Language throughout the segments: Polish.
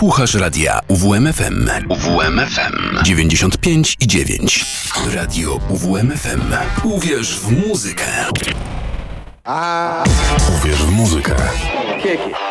Słuchasz radia UWMFM. UWMFM 95 i 9. Radio UWMFM. Uwierz w muzykę. A... Uwierz w muzykę. Kieki.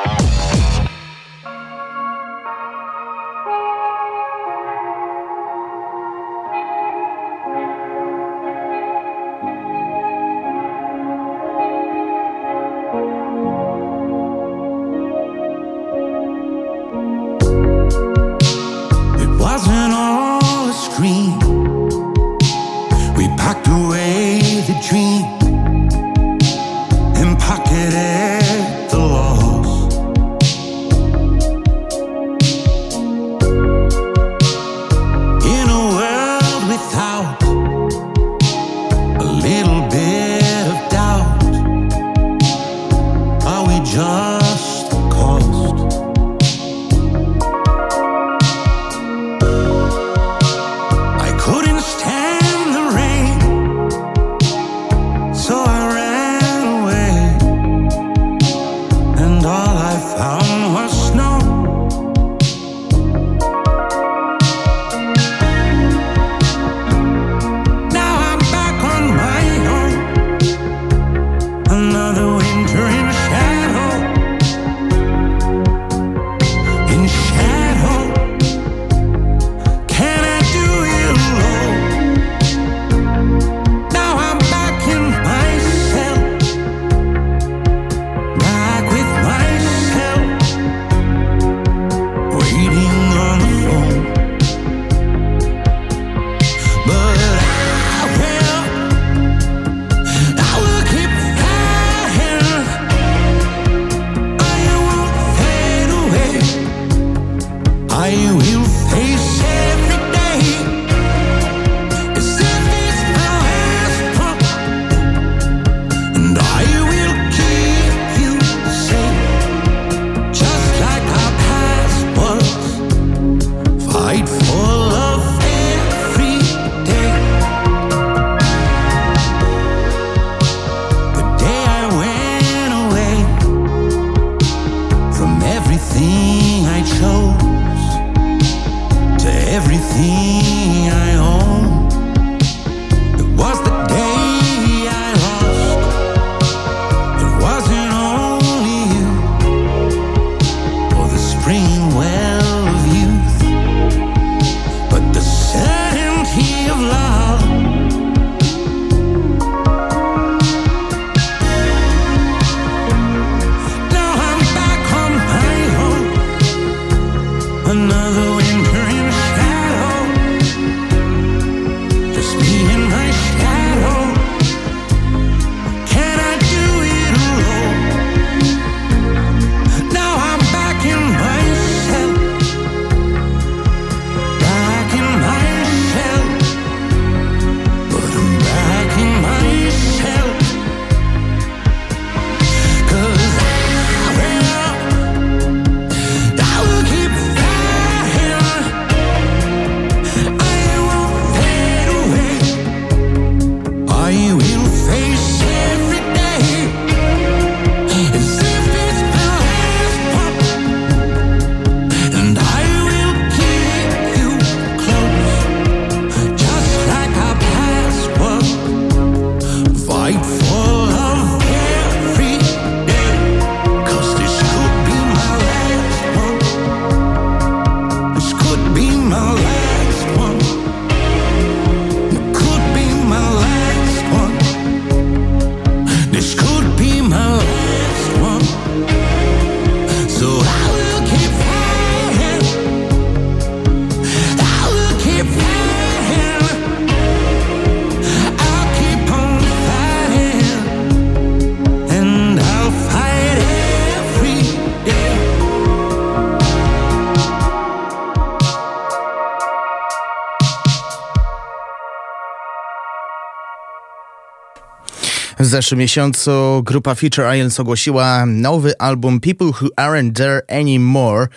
Zeszłym miesiącu grupa Future Islands ogłosiła nowy album People Who Aren't There Anymore.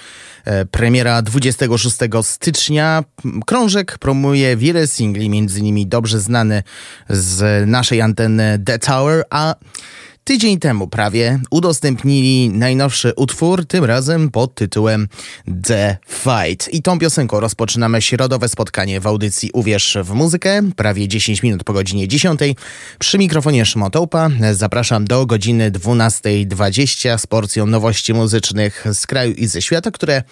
E, premiera 26 stycznia. Krążek promuje wiele singli, między innymi dobrze znany z naszej anteny The Tower, a tydzień temu prawie udostępnili najnowszy utwór, tym razem pod tytułem The Fight. I tą piosenką rozpoczynamy środowe spotkanie w audycji Uwierz w muzykę, prawie 10 minut po godzinie 10. Przy mikrofonie Szmotołpa zapraszam do godziny 12.20 z porcją nowości muzycznych z kraju i ze świata, które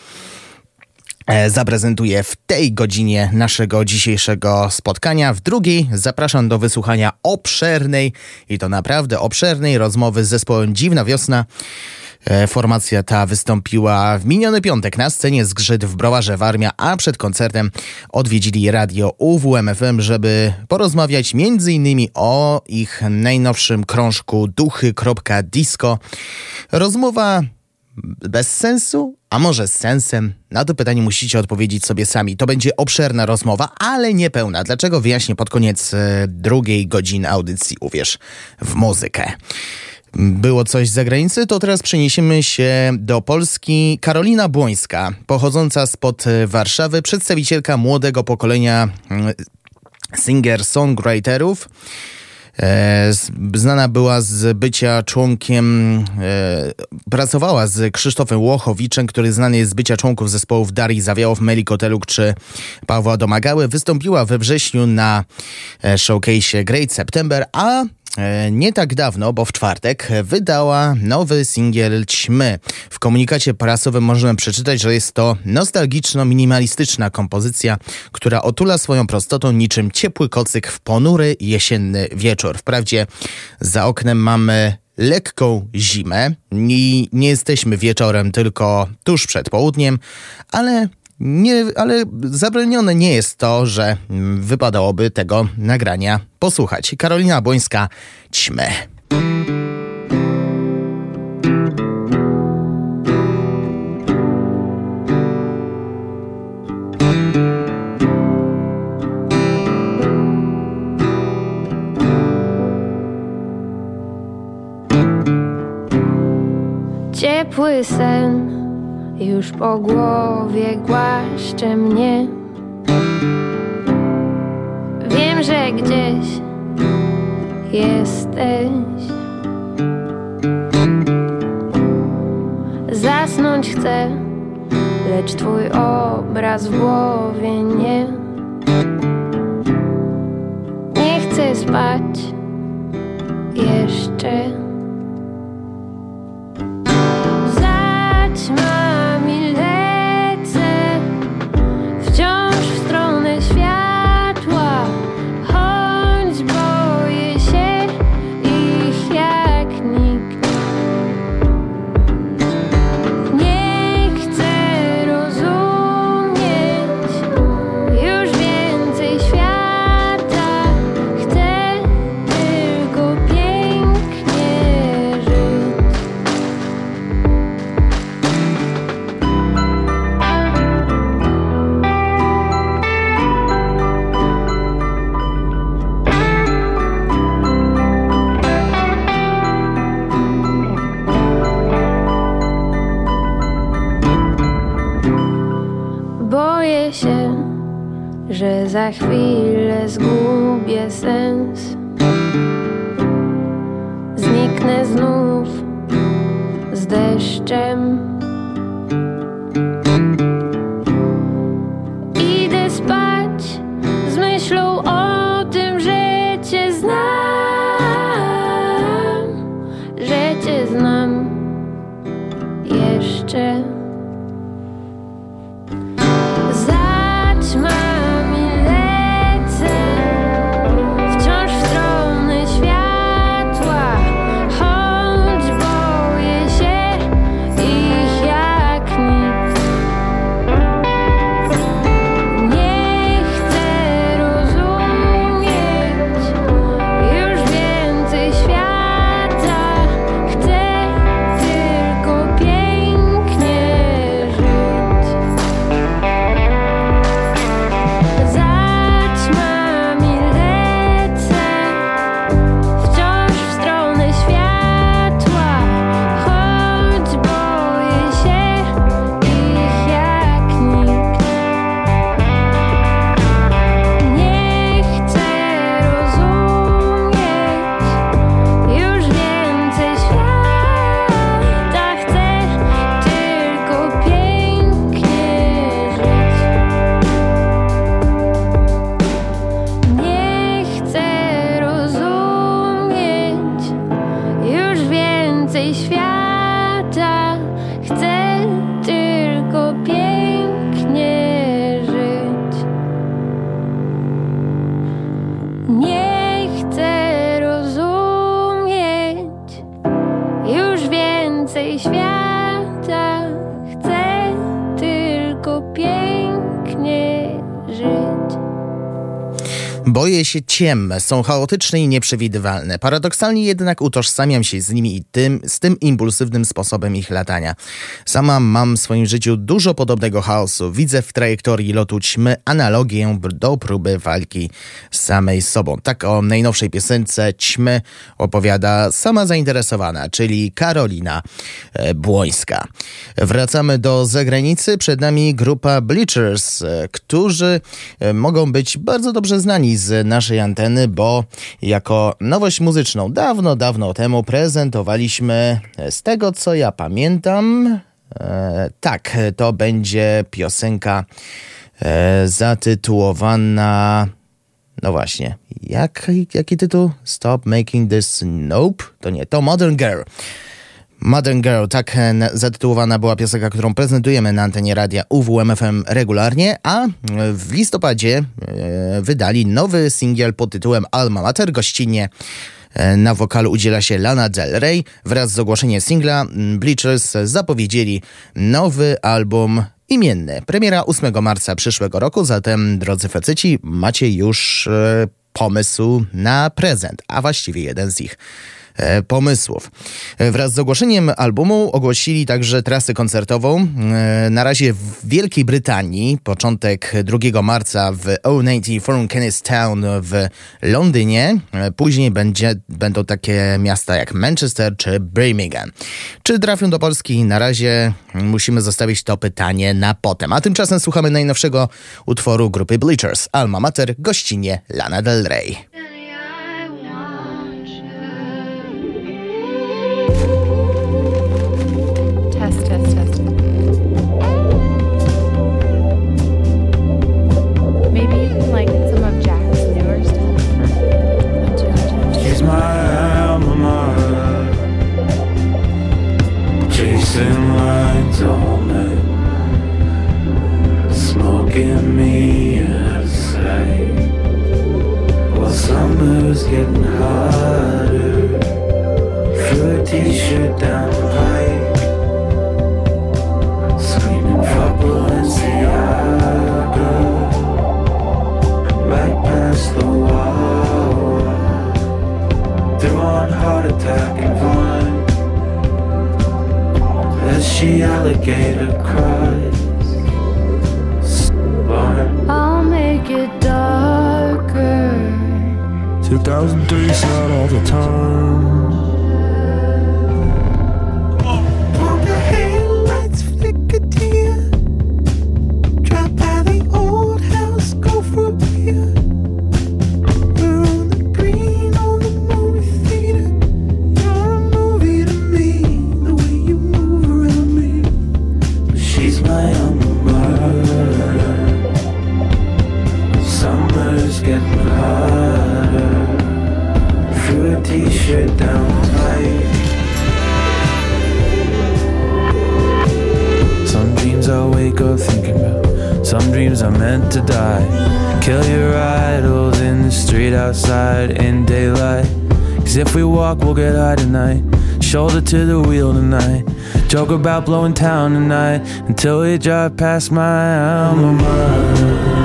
zaprezentuję w tej godzinie naszego dzisiejszego spotkania. W drugiej zapraszam do wysłuchania obszernej i to naprawdę obszernej rozmowy z zespołem Dziwna Wiosna. E, formacja ta wystąpiła w miniony piątek na scenie Zgrzyt w Browarze Warmia, a przed koncertem odwiedzili radio UWMFM, żeby porozmawiać m.in. o ich najnowszym krążku duchy.disco. Rozmowa bez sensu, a może z sensem? Na to pytanie musicie odpowiedzieć sobie sami. To będzie obszerna rozmowa, ale niepełna. Dlaczego wyjaśnię pod koniec e, drugiej godziny audycji Uwierz w muzykę. Było coś z zagranicy, to teraz przeniesiemy się do Polski. Karolina Błońska, pochodząca spod Warszawy, przedstawicielka młodego pokolenia mm, singer-songwriterów. E, znana była z bycia członkiem, e, pracowała z Krzysztofem Łochowiczem, który znany jest z bycia członków zespołów Darii Zawiałow, Melikoteluk czy Pawła Domagały. Wystąpiła we wrześniu na e, showcase Great September, a nie tak dawno, bo w czwartek, wydała nowy singiel Ćmy. W komunikacie prasowym możemy przeczytać, że jest to nostalgiczno-minimalistyczna kompozycja, która otula swoją prostotą niczym ciepły kocyk w ponury jesienny wieczór. Wprawdzie za oknem mamy lekką zimę i nie jesteśmy wieczorem, tylko tuż przed południem, ale nie, ale zabronione nie jest to, że wypadałoby tego nagrania posłuchać. Karolina Błońska, ćmy. Ciepły sen już po głowie głaszcze mnie. Wiem, że gdzieś jesteś. Zasnąć chcę, lecz twój obraz w głowie nie. Nie chcę spać jeszcze. Boję się ciem, są chaotyczne i nieprzewidywalne. Paradoksalnie jednak utożsamiam się z nimi i tym, z tym impulsywnym sposobem ich latania. Sama mam w swoim życiu dużo podobnego chaosu. Widzę w trajektorii lotu ćmy analogię do próby walki z samej sobą. Tak o najnowszej piosence ćmy opowiada sama zainteresowana, czyli Karolina e, Błońska. Wracamy do zagranicy. Przed nami grupa Bleachers, e, którzy e, mogą być bardzo dobrze znani z naszej anteny, bo jako nowość muzyczną dawno, dawno temu prezentowaliśmy z tego, co ja pamiętam. E, tak, to będzie piosenka e, zatytułowana. No właśnie, jak, jaki tytuł? Stop Making This Nope? To nie, to Modern Girl. Modern Girl, tak e, zatytułowana była piosenka, którą prezentujemy na antenie radia UWMFM regularnie, a w listopadzie e, wydali nowy singiel pod tytułem Alma Mater, gościnnie e, na wokalu udziela się Lana Del Rey. Wraz z ogłoszeniem singla Bleachers zapowiedzieli nowy album imienny. Premiera 8 marca przyszłego roku, zatem drodzy faceci, macie już pomysł na prezent, a właściwie jeden z ich. E, pomysłów. E, wraz z ogłoszeniem albumu ogłosili także trasę koncertową. E, na razie w Wielkiej Brytanii, początek 2 marca w O90 Forum Kenneth Town w Londynie. Później będzie, będą takie miasta jak Manchester czy Birmingham. Czy trafią do Polski? Na razie musimy zostawić to pytanie na potem. A tymczasem słuchamy najnowszego utworu grupy Bleachers, Alma Mater, gościnie Lana Del Rey. is getting hotter. Threw a t-shirt down the pipe. Screaming for Balenciaga. Right past the wall. Threw on heart attack and Vine. As she alligator cries. I'll make it dark. 2003 not all the time wake up thinking about some dreams are meant to die. Kill your idols in the street outside in daylight. Cause if we walk, we'll get high tonight. Shoulder to the wheel tonight. Joke about blowing town tonight until we drive past my alma mater.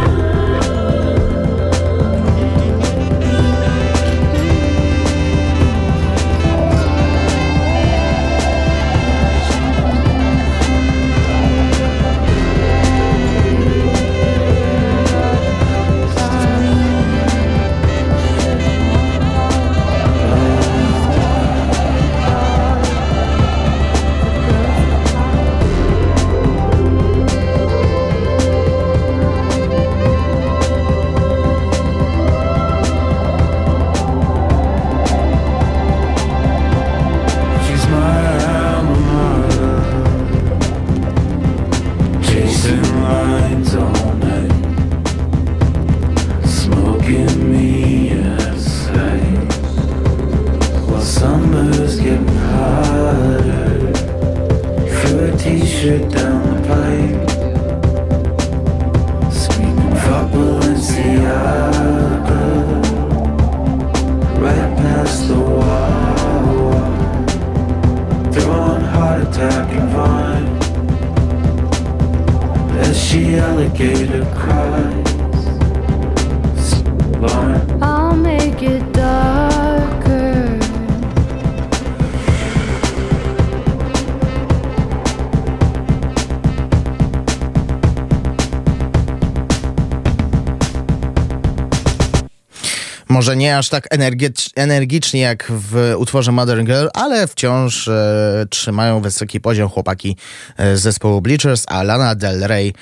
Nie aż tak energicz, energicznie jak w utworze Modern Girl, ale wciąż e, trzymają wysoki poziom chłopaki e, z zespołu Bleachers, a Lana Del Rey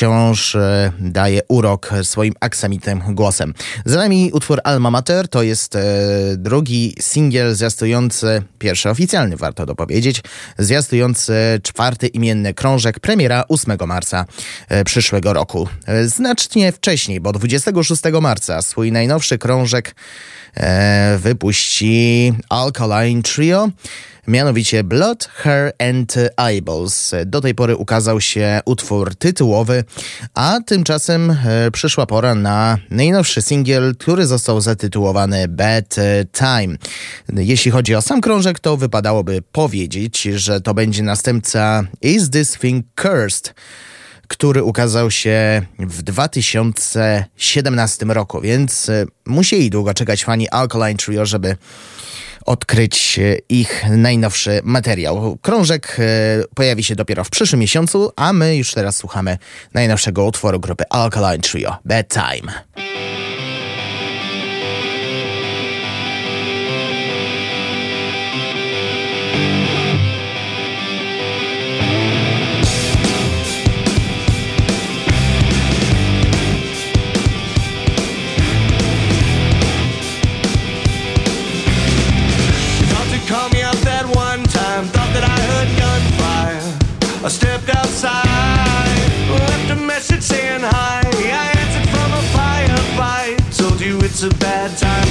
wciąż e, daje urok swoim aksamitnym głosem. Za nami utwór Alma Mater, to jest e, drugi singiel zwiastujący, pierwszy oficjalny warto dopowiedzieć, zwiastujący czwarty imienny krążek, premiera 8 marca e, przyszłego roku. Znacznie wcześniej, bo 26 marca swój najnowszy krążek wypuści Alkaline Trio, mianowicie Blood, Hair and Eyeballs. Do tej pory ukazał się utwór tytułowy, a tymczasem e, przyszła pora na najnowszy singiel, który został zatytułowany Bad Time. Jeśli chodzi o sam krążek, to wypadałoby powiedzieć, że to będzie następca Is This Thing Cursed? który ukazał się w 2017 roku, więc e, musieli długo czekać fani Alkaline Trio, żeby odkryć e, ich najnowszy materiał. Krążek e, pojawi się dopiero w przyszłym miesiącu, a my już teraz słuchamy najnowszego utworu grupy Alkaline Trio, Bad it's a bad time,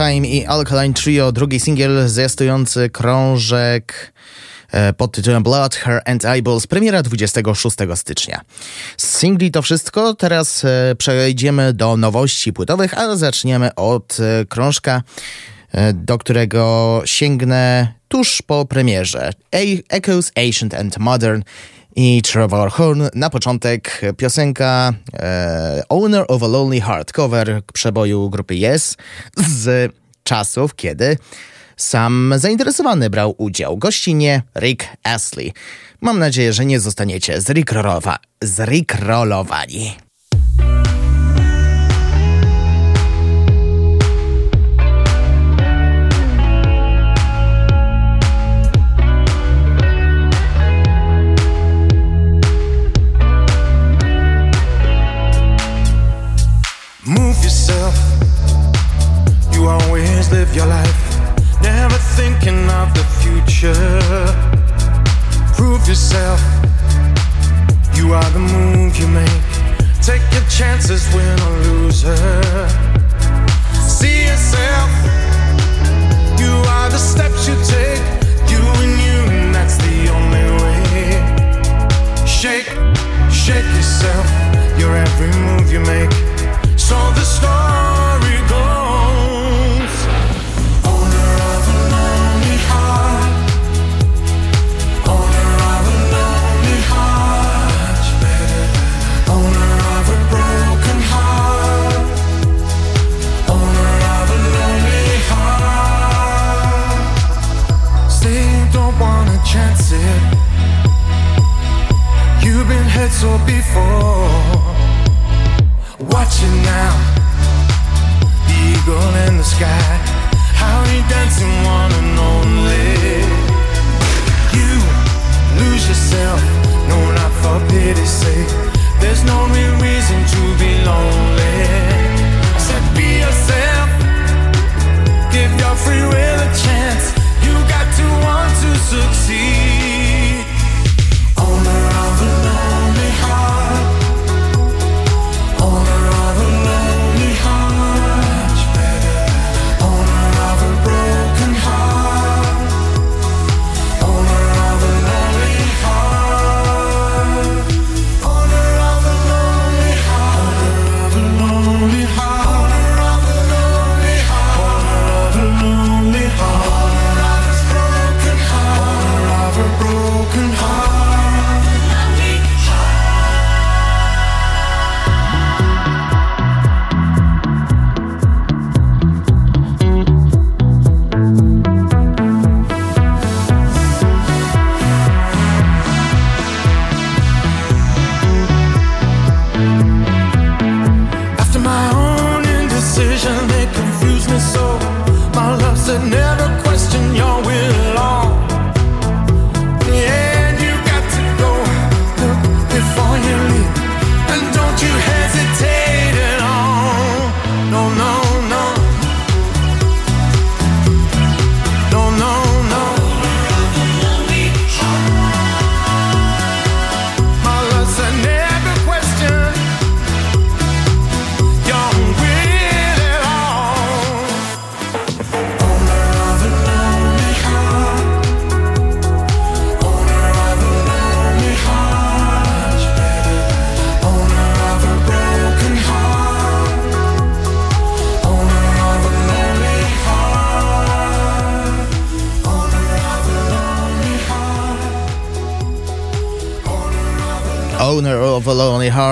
Time i Alkaline Trio, drugi singiel zwiastujący krążek e, pod tytułem Blood, Hair and Eyeballs, premiera 26 stycznia. Z singli to wszystko, teraz e, przejdziemy do nowości płytowych, ale zaczniemy od e, krążka, do którego sięgnę tuż po premierze. Echoes Ancient and Modern i Trevor Horn. Na początek piosenka e, Owner of a Lonely Heart, cover przeboju grupy Yes z czasów, kiedy Sam zainteresowany brał udział. Gościnie Rick Astley. Mam nadzieję, że nie zostaniecie zrikrolowani. Live your life, never thinking of the future. Prove yourself, you are the move you make.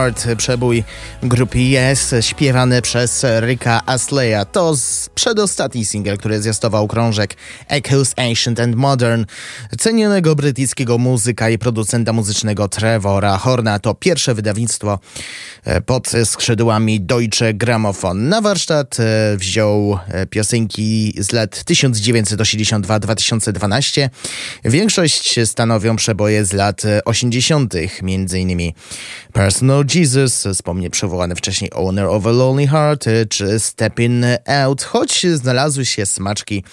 Heart, przebój grupy Yes, śpiewany przez Ricka Asleya. To przedostatni singiel, który zwiastował krążek Echoes Ancient and Modern, cenionego brytyjskiego muzyka i producenta muzycznego Trevora Horna. To pierwsze wydawnictwo e, pod skrzydłami Deutsche Grammophon. Na warsztat e, wziął e, piosenki z lat 1982-2012. Większość stanowią przeboje z lat e, 80., między innymi Personal Jesus, wspomnienie przywołane wcześniej Owner of a Lonely Heart, czy Stepping Out, choć znalazły się smaczki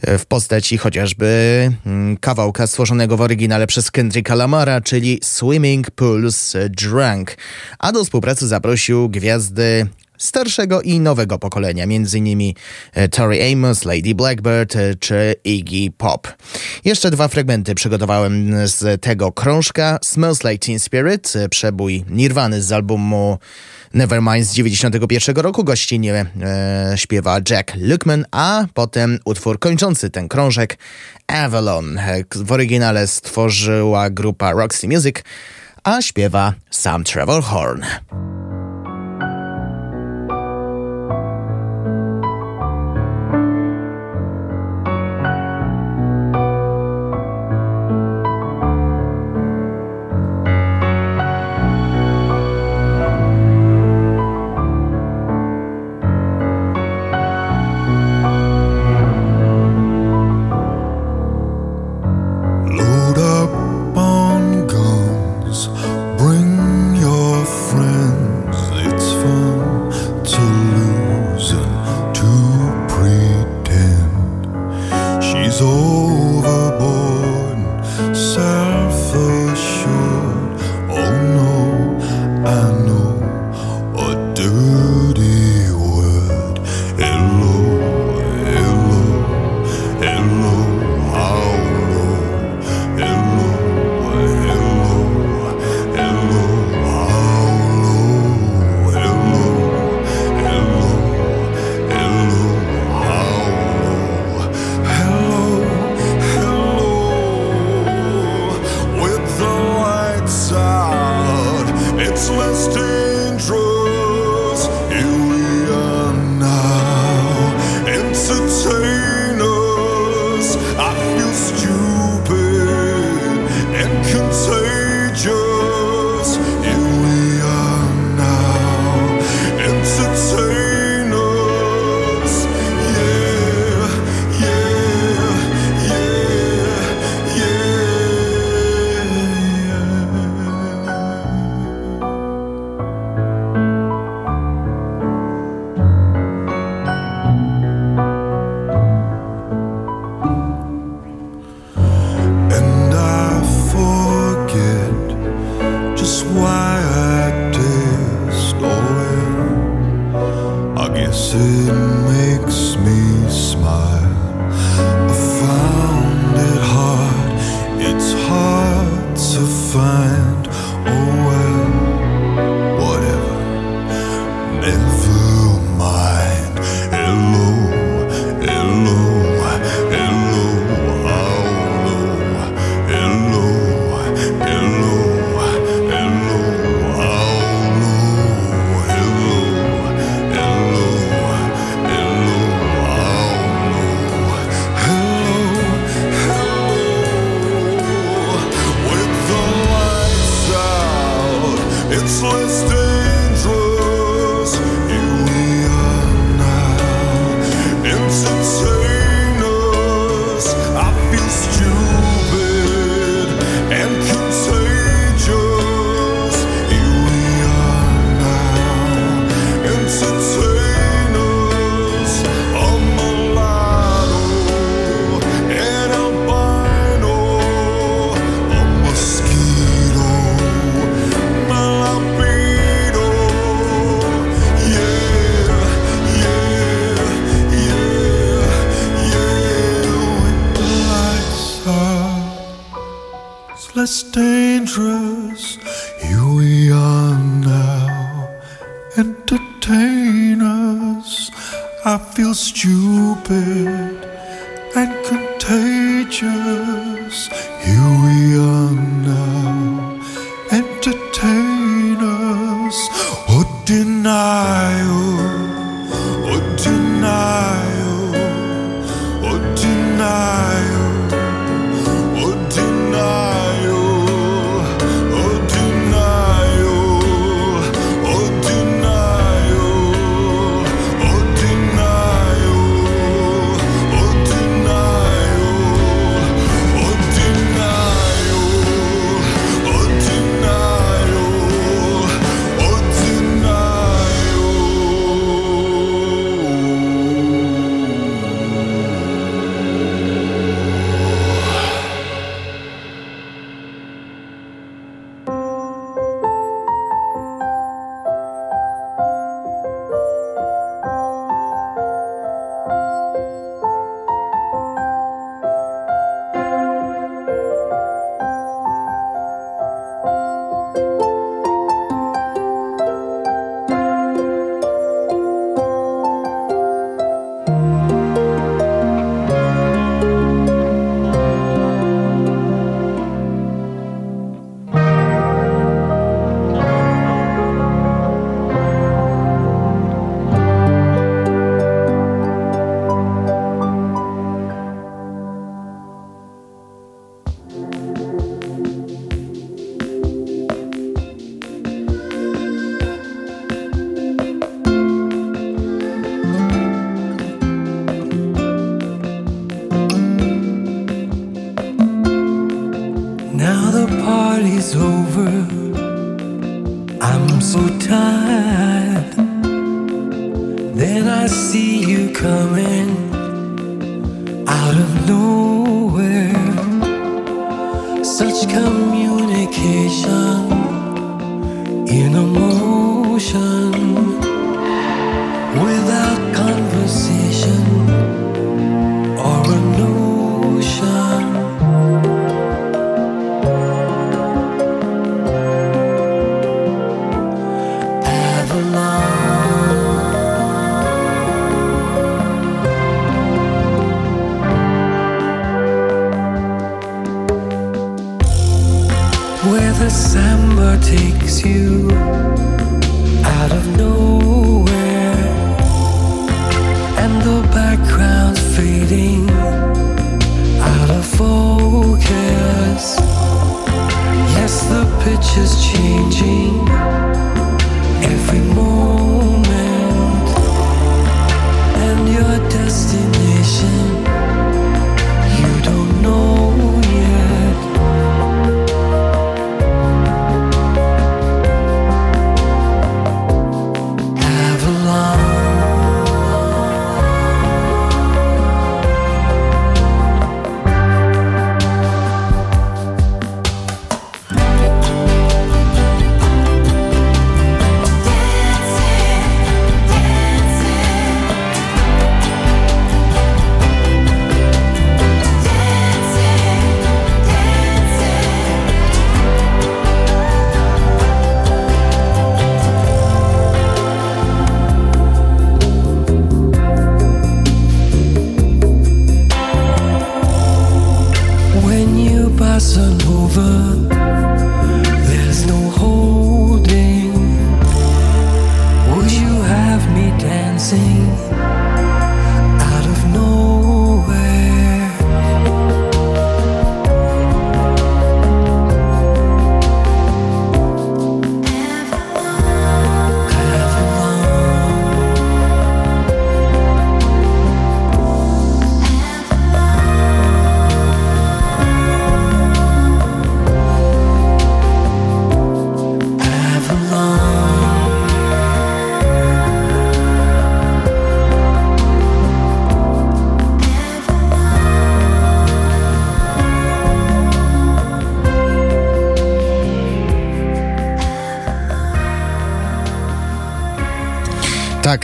e, w postaci chociażby mm, kawałka stworzonego w oryginale przez Kendricka Lamara, czyli Swimming Pools Drunk. A do współpracy zaprosił gwiazdy starszego i nowego pokolenia, m.in. Tori Amos, Lady Blackbird e, czy Iggy Pop. Jeszcze dwa fragmenty przygotowałem z tego krążka. Smells Like Teen Spirit, e, przebój Nirwany z albumu Nevermind z 91 roku. Gościnnie e, śpiewa Jack Luckman, a potem utwór kończący ten krążek Avalon. E, W oryginale stworzyła grupa Roxy Music, a śpiewa sam Trevor Horn.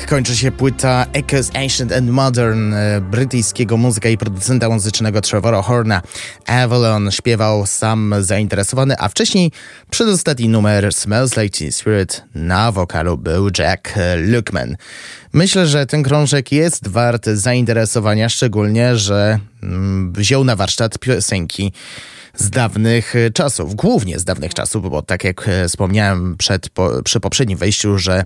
Kończy się płyta Echoes Ancient and Modern e, brytyjskiego muzyka i producenta muzycznego Trevora Horna. Avalon śpiewał sam zainteresowany, a wcześniej przedostatni numer Smells Like Teen Spirit na wokalu był Jack Luckman. Myślę, że ten krążek jest wart zainteresowania, szczególnie, że mm, wziął na warsztat piosenki z dawnych e, czasów, głównie z dawnych czasów, bo tak jak e, wspomniałem przed, po, przy poprzednim wejściu, że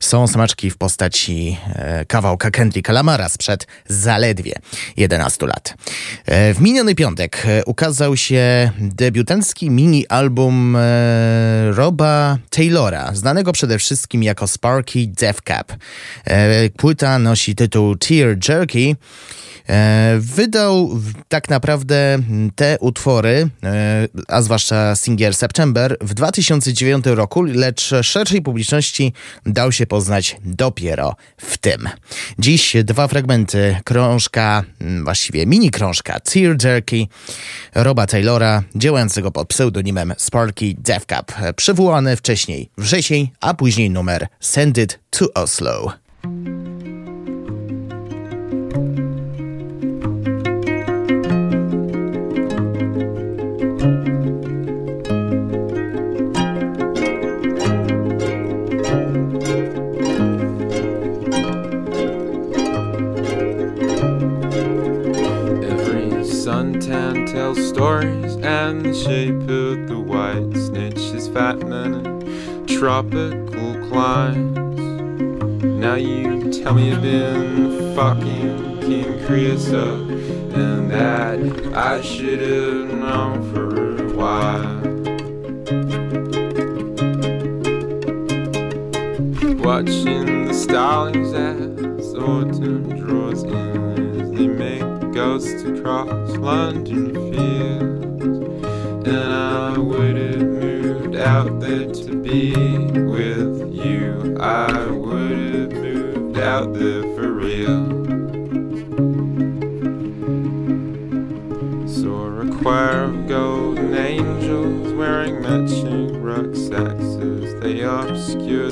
są smaczki w postaci e, kawałka Kendricka Lamara sprzed zaledwie 11 lat. E, w miniony piątek e, ukazał się debiutancki mini-album e, Roba Taylora, znanego przede wszystkim jako Sparky Death Cap. E, płyta nosi tytuł Tear Jerky. Wydał tak naprawdę te utwory, a zwłaszcza singiel September, w 2009 roku, lecz szerszej publiczności dał się poznać dopiero w tym. Dziś dwa fragmenty krążka, m, właściwie mini krążka Tear Jerky Roba Taylora, działającego pod pseudonimem Sparky Death Cup, przywołany wcześniej wrzesień, a później numer Send It to Oslo. Suntan tells stories, and the shape of the white snitch is fattening in tropical climes. Now you tell me you've been fucking King Creosote, and that I should have known for a while. Watching the starlings ghosts across London fields. And I would have moved out there to be with you. I would have moved out there for real. Saw a choir of golden angels wearing matching rucksacks as they obscured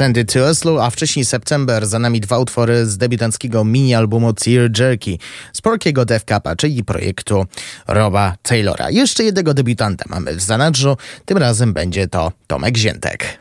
Send It to Oslo, a wcześniej September. Za nami dwa utwory z debiutanckiego mini-albumu Tear Jerky z Porkiego Death Cupa, czyli projektu Roba Taylora. Jeszcze jednego debiutanta mamy w zanadrzu, tym razem będzie to Tomek Ziętek.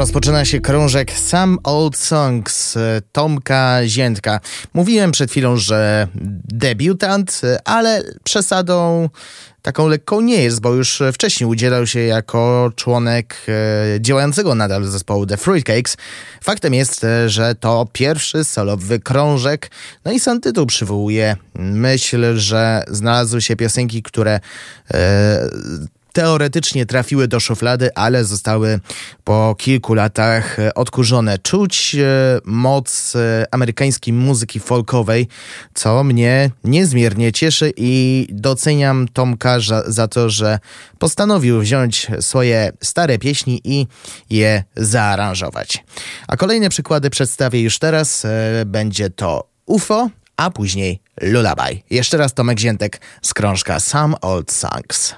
Rozpoczyna się krążek Some Old Songs e, Tomka Ziętka. Mówiłem przed chwilą, że debiutant, e, ale przesadą taką lekką nie jest, bo już wcześniej udzielał się jako członek e, działającego nadal zespołu The Fruitcakes. Faktem jest, że to pierwszy solowy krążek, no i sam tytuł przywołuje myśl, że znalazły się piosenki, które teoretycznie trafiły do szuflady, ale zostały po kilku latach e, odkurzone. Czuć e, moc e, amerykańskiej muzyki folkowej, co mnie niezmiernie cieszy i doceniam Tomka za to, że postanowił wziąć swoje stare pieśni i je zaaranżować. A kolejne przykłady przedstawię już teraz. Będzie to UFO, a później Lullaby. Jeszcze raz Tomek Ziętek z krążka Some Old Songs.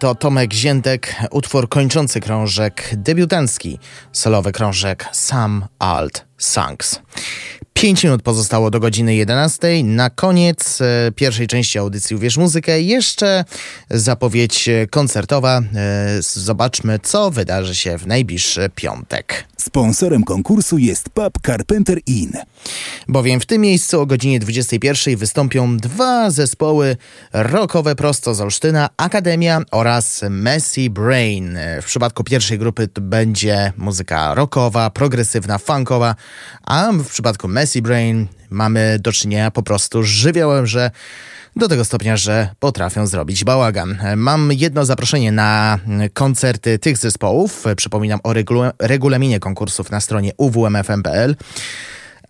To Tomek Ziętek, utwór kończący krążek debiutancki, solowy krążek Sam Alt Songs. 5 minut pozostało do godziny 11. Na koniec e, pierwszej części audycji Uwierz Muzykę jeszcze zapowiedź koncertowa. E, zobaczmy, co wydarzy się w najbliższy piątek. Sponsorem konkursu jest pub Carpenter Inn. Bowiem w tym miejscu o godzinie 21 wystąpią dwa zespoły rockowe prosto z Olsztyna, Akademia oraz Messy Brain. W przypadku pierwszej grupy będzie muzyka rockowa, progresywna, funkowa, a w przypadku Messy Brain mamy do czynienia po prostu z żywiołem, że do tego stopnia, że potrafią zrobić bałagan. Mam jedno zaproszenie na koncerty tych zespołów. Przypominam o regula- regulaminie konkursów na stronie uwmfm.pl.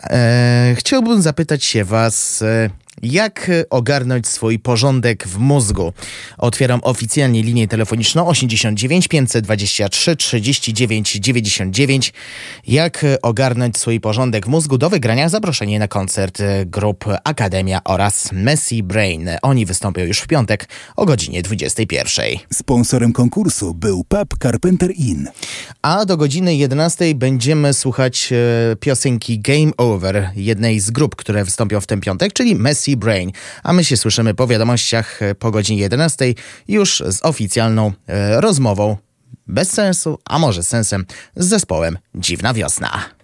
E, chciałbym zapytać się Was, e, jak ogarnąć swój porządek w mózgu? Otwieram oficjalnie linię telefoniczną 89 523 39 99. Jak ogarnąć swój porządek w mózgu? Do wygrania zaproszenie na koncert e, grup Akademia oraz Messy Brain. Oni wystąpią już w piątek o godzinie 21. Sponsorem konkursu był pub Carpenter Inn. A do godziny 11 będziemy słuchać e, piosenki Game Over, jednej z grup, które wystąpią w ten piątek, czyli Brain. A my się słyszymy po wiadomościach e, po godzinie 11 już z oficjalną e, rozmową, bez sensu, a może sensem, z zespołem Dziwna Wiosna.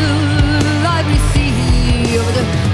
blue light we see over the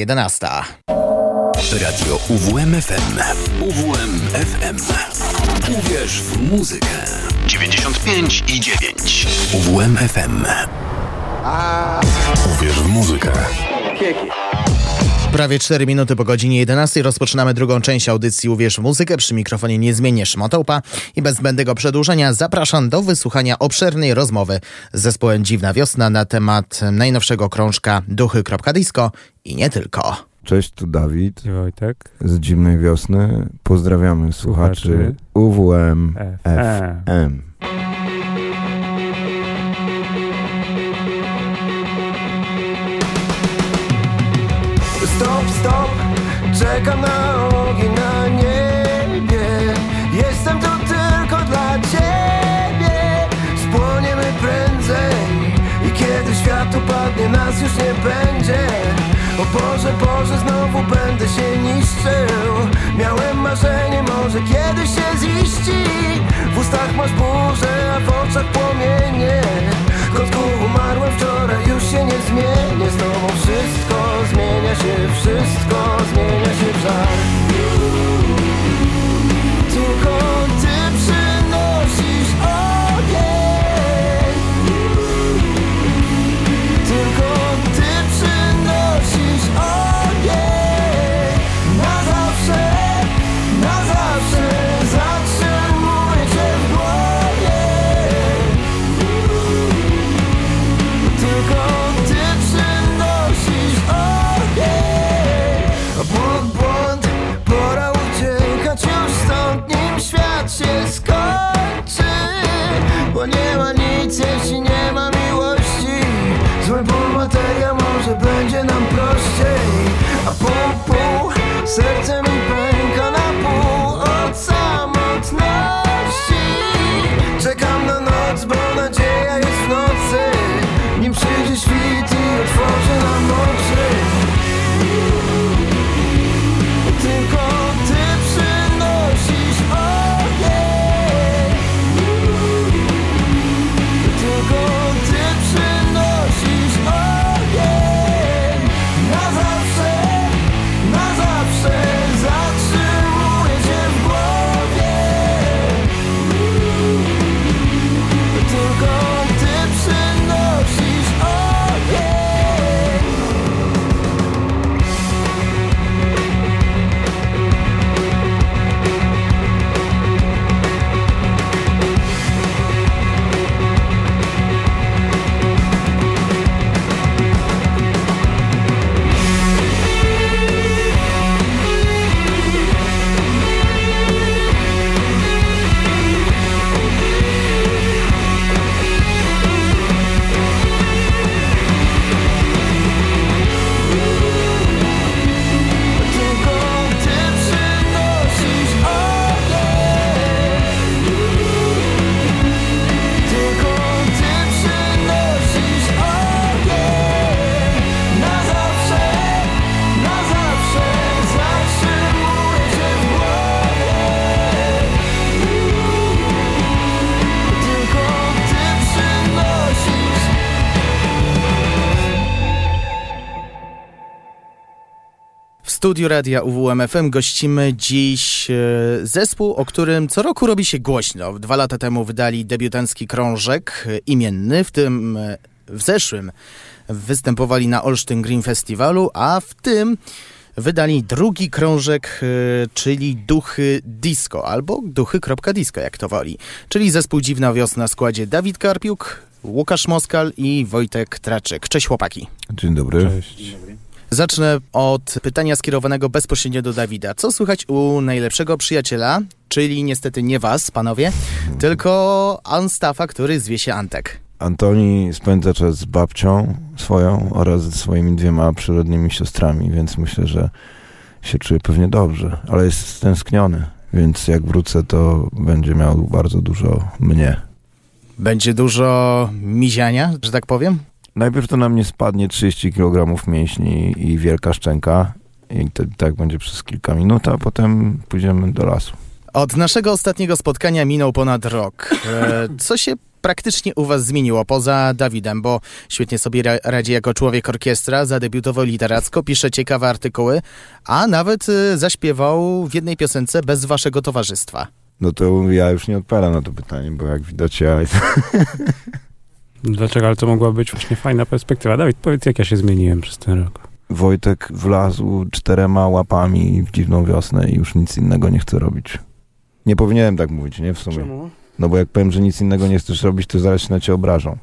11. Radio UWMFM. UWMFM. Uwierz w muzykę. 95 i 9. UWMFM. Uwierz w muzykę. Prawie 4 minuty po godzinie 11 rozpoczynamy drugą część audycji Uwierz w muzykę. Przy mikrofonie niezmiennie Szmotołpa i bez zbędnego przedłużenia zapraszam do wysłuchania obszernej rozmowy z zespołem Dziwna Wiosna na temat najnowszego krążka Duchy.disco i nie tylko. Cześć, tu Dawid I Wojtek. z Dziwnej Wiosny. Pozdrawiamy słuchaczy Słuchaczy. UWM FM. Czekam na ogień na niebie. Jestem tu tylko dla ciebie. Spłoniemy prędzej I kiedy świat upadnie, nas już nie będzie O Boże, Boże, znowu będę się niszczył. Miałem marzenie, może kiedyś się ziści. W ustach masz burzę, a w oczach płomienie. Kotku, umarłem wczoraj, już się nie zmienię. Z tobą wszystko zmienia się, wszystko zmienia się w żar Tylko będzie nam prościej. A pół, pół, serce mi pęka studiu radia UWMFM gościmy dziś e, zespół, o którym co roku robi się głośno. Dwa lata temu wydali debiutancki krążek e, imienny, w tym e, w zeszłym występowali na Olsztyn Green Festiwalu, a w tym wydali drugi krążek, czyli Duchy Disco, albo duchy.disco, jak to woli. Czyli zespół Dziwna Wiosna w składzie Dawid Karpiuk, Łukasz Moskal i Wojtek Traczyk. Cześć chłopaki. Dzień dobry. Cześć. Zacznę od pytania skierowanego bezpośrednio do Dawida. Co słychać u najlepszego przyjaciela, czyli niestety nie was, panowie, tylko Anstafa, który zwie się Antek. Antoni spędza czas z babcią swoją oraz ze swoimi dwiema przyrodnimi siostrami, więc myślę, że się czuje pewnie dobrze, ale jest stęskniony, więc jak wrócę, to będzie miał bardzo dużo mnie. Będzie dużo miziania, że tak powiem? Najpierw to na mnie spadnie 30 kg mięśni i wielka szczęka i to, tak będzie przez kilka minut, a potem pójdziemy do lasu. Od naszego ostatniego spotkania minął ponad rok. E, co się praktycznie u was zmieniło, poza Dawidem, bo świetnie sobie ra- radzi jako człowiek orkiestra, zadebiutował literacko, pisze ciekawe artykuły, a nawet y, zaśpiewał w jednej piosence bez waszego towarzystwa. No to ja już nie odpowiadam na to pytanie, bo jak widać ja... Dlaczego? Ale to mogła być właśnie fajna perspektywa. Dawid, powiedz, jak ja się zmieniłem przez ten rok. Wojtek wlazł czterema łapami w dziwną wiosnę i już nic innego nie chce robić. Nie powinienem tak mówić, nie? W sumie. Czemu? No bo jak powiem, że nic innego nie chcesz robić, to zaraz się na cię obrażą.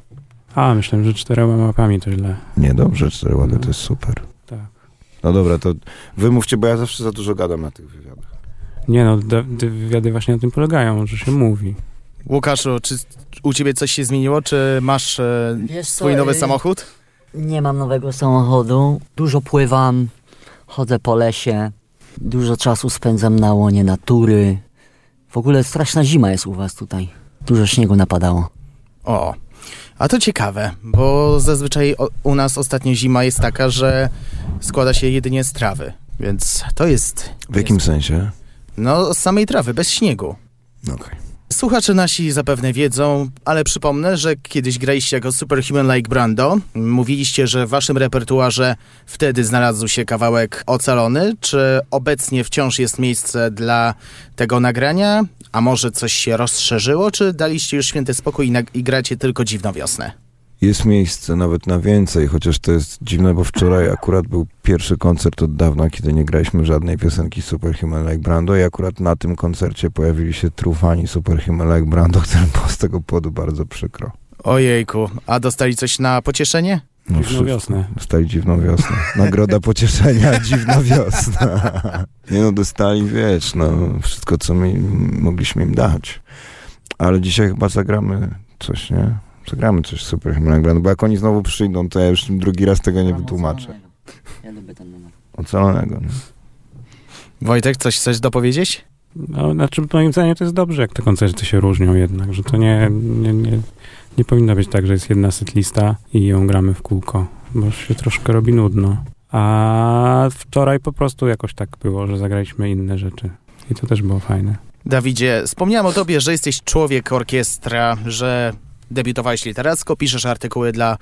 A, myślałem, że czterema mapami to źle. Nie, dobrze, cztery łapy to jest super. Tak. No dobra, to wymówcie, bo ja zawsze za dużo gadam na tych wywiadach. Nie no, wywiady właśnie na tym polegają, że się mówi. Łukaszu, czy u ciebie coś się zmieniło? Czy masz e, Wiesz co, swój nowy y- samochód? Nie mam nowego samochodu. Dużo pływam, chodzę po lesie. Dużo czasu spędzam na łonie natury. W ogóle straszna zima jest u was tutaj. Dużo śniegu napadało. O, a to ciekawe, bo zazwyczaj o, u nas ostatnio zima jest taka, że składa się jedynie z trawy, więc to jest... W jakim sensie? No, z samej trawy, bez śniegu. Okej. Słuchacze nasi zapewne wiedzą, ale przypomnę, że kiedyś graliście jako Superhuman Like Brando. Mówiliście, że w waszym repertuarze wtedy znalazł się kawałek ocalony. Czy obecnie wciąż jest miejsce dla tego nagrania? A może coś się rozszerzyło? Czy daliście już święty spokój i, i gracie tylko dziwną wiosnę? Jest miejsce nawet na więcej, chociaż to jest dziwne, bo wczoraj akurat był pierwszy koncert od dawna, kiedy nie graliśmy żadnej piosenki Superhuman Like Brando i akurat na tym koncercie pojawili się trufani Superhuman Like Brando, którym było z tego powodu bardzo przykro. Ojejku, a dostali coś na pocieszenie? No, Dziwną wiosnę. Dostali dziwną wiosnę. Nagroda pocieszenia, dziwna wiosna. Nie no, dostali, wiesz, no, wszystko, co my mogliśmy im dać. Ale dzisiaj chyba zagramy coś, nie? Zagramy coś super chyba nagrane, bo jak oni znowu przyjdą, to ja już drugi raz tego nie wytłumaczę. Ja lubię ten numer. Ocalonego, nie? Wojtek, coś chcesz dopowiedzieć? No, znaczy moim zdaniem to jest dobrze, jak te koncerty się różnią jednak, że to nie, nie, nie, nie powinno być tak, że jest jedna setlista i ją gramy w kółko, bo się troszkę robi nudno. A wczoraj po prostu jakoś tak było, że zagraliśmy inne rzeczy i to też było fajne. Dawidzie, wspomniałem o tobie, że jesteś człowiek orkiestra, że debiutowałeś literacko, piszesz artykuły dla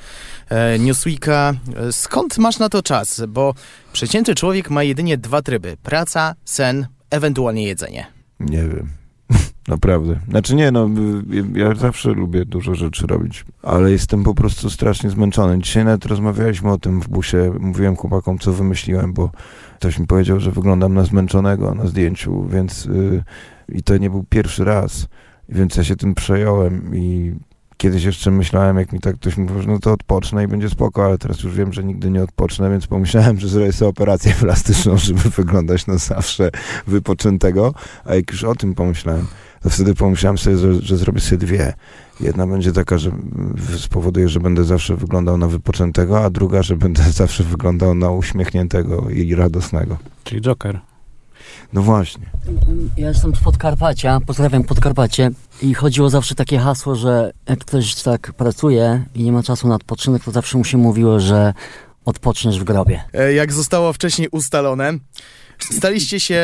e, Newsweeka. E, Skąd masz na to czas? Bo przeciętny człowiek ma jedynie dwa tryby. Praca, sen, ewentualnie jedzenie. Nie wiem. Naprawdę. Znaczy nie, no, ja zawsze lubię dużo rzeczy robić, ale jestem po prostu strasznie zmęczony. Dzisiaj nawet rozmawialiśmy o tym w busie, mówiłem chłopakom, co wymyśliłem, bo ktoś mi powiedział, że wyglądam na zmęczonego na zdjęciu, więc y, i to nie był pierwszy raz, więc ja się tym przejąłem i kiedyś jeszcze myślałem, jak mi tak ktoś mówił, że no to odpocznę i będzie spoko, ale teraz już wiem, że nigdy nie odpocznę, więc pomyślałem, że zrobię sobie operację plastyczną, żeby wyglądać na zawsze wypoczętego, a jak już o tym pomyślałem, to wtedy pomyślałem sobie, że, że zrobię sobie dwie. Jedna będzie taka, że spowoduje, że będę zawsze wyglądał na wypoczętego, a druga, że będę zawsze wyglądał na uśmiechniętego i radosnego. Czyli Joker. No właśnie. Ja jestem z Podkarpacia, pozdrawiam Podkarpacie i chodziło zawsze takie hasło, że jak ktoś tak pracuje i nie ma czasu na odpoczynek, to zawsze mu się mówiło, że odpoczniesz w grobie. E, Jak zostało wcześniej ustalone, staliście się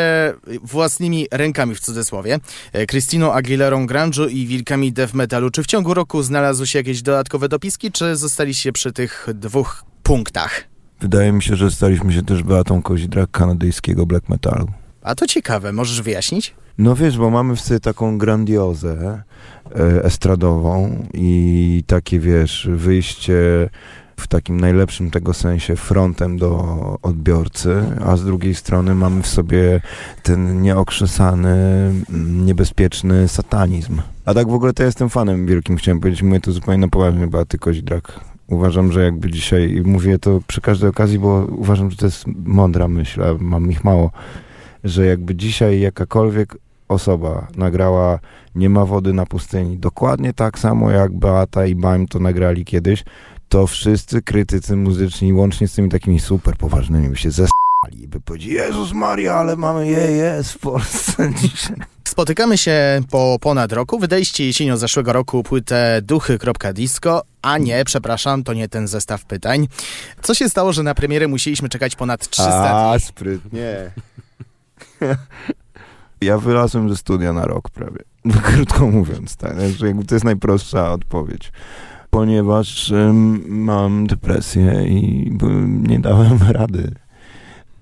własnymi rękami w cudzysłowie. e, Christiną Aguilerą grunge'u i wilkami death metalu. Czy w ciągu roku znalazły się jakieś dodatkowe dopiski, czy zostaliście przy tych dwóch punktach? Wydaje mi się, że staliśmy się też Beatą Kozidrak kanadyjskiego black metalu. A to ciekawe, możesz wyjaśnić? No wiesz, bo mamy w sobie taką grandiozę e, estradową i takie, wiesz, wyjście w takim najlepszym tego sensie frontem do odbiorcy, a z drugiej strony mamy w sobie ten nieokrzesany, niebezpieczny satanizm. A tak w ogóle to ja jestem fanem wielkim, chciałem powiedzieć, mówię to zupełnie na poważnie, Beaty Kozidrak. Uważam, że jakby dzisiaj, i mówię to przy każdej okazji, bo uważam, że to jest mądra myśl, a mam ich mało, że jakby dzisiaj jakakolwiek osoba nagrała Nie ma wody na pustyni, dokładnie tak samo jak Beata i Baim to nagrali kiedyś, to wszyscy krytycy muzyczni, łącznie z tymi takimi super poważnymi, by się zesrali, by powiedzieli, Jezus Maria, ale mamy jest w Polsce dzisiaj. Spotykamy się po ponad roku. Wydaliście jesienią zeszłego roku płytę duchy.disco, a nie, przepraszam, to nie ten zestaw pytań. Co się stało, że na premierę musieliśmy czekać ponad 300 A, dni? sprytnie. Ja wylazłem ze studia na rok prawie. Krótko mówiąc, tak. To jest najprostsza odpowiedź. Ponieważ ym, mam depresję i nie dałem rady.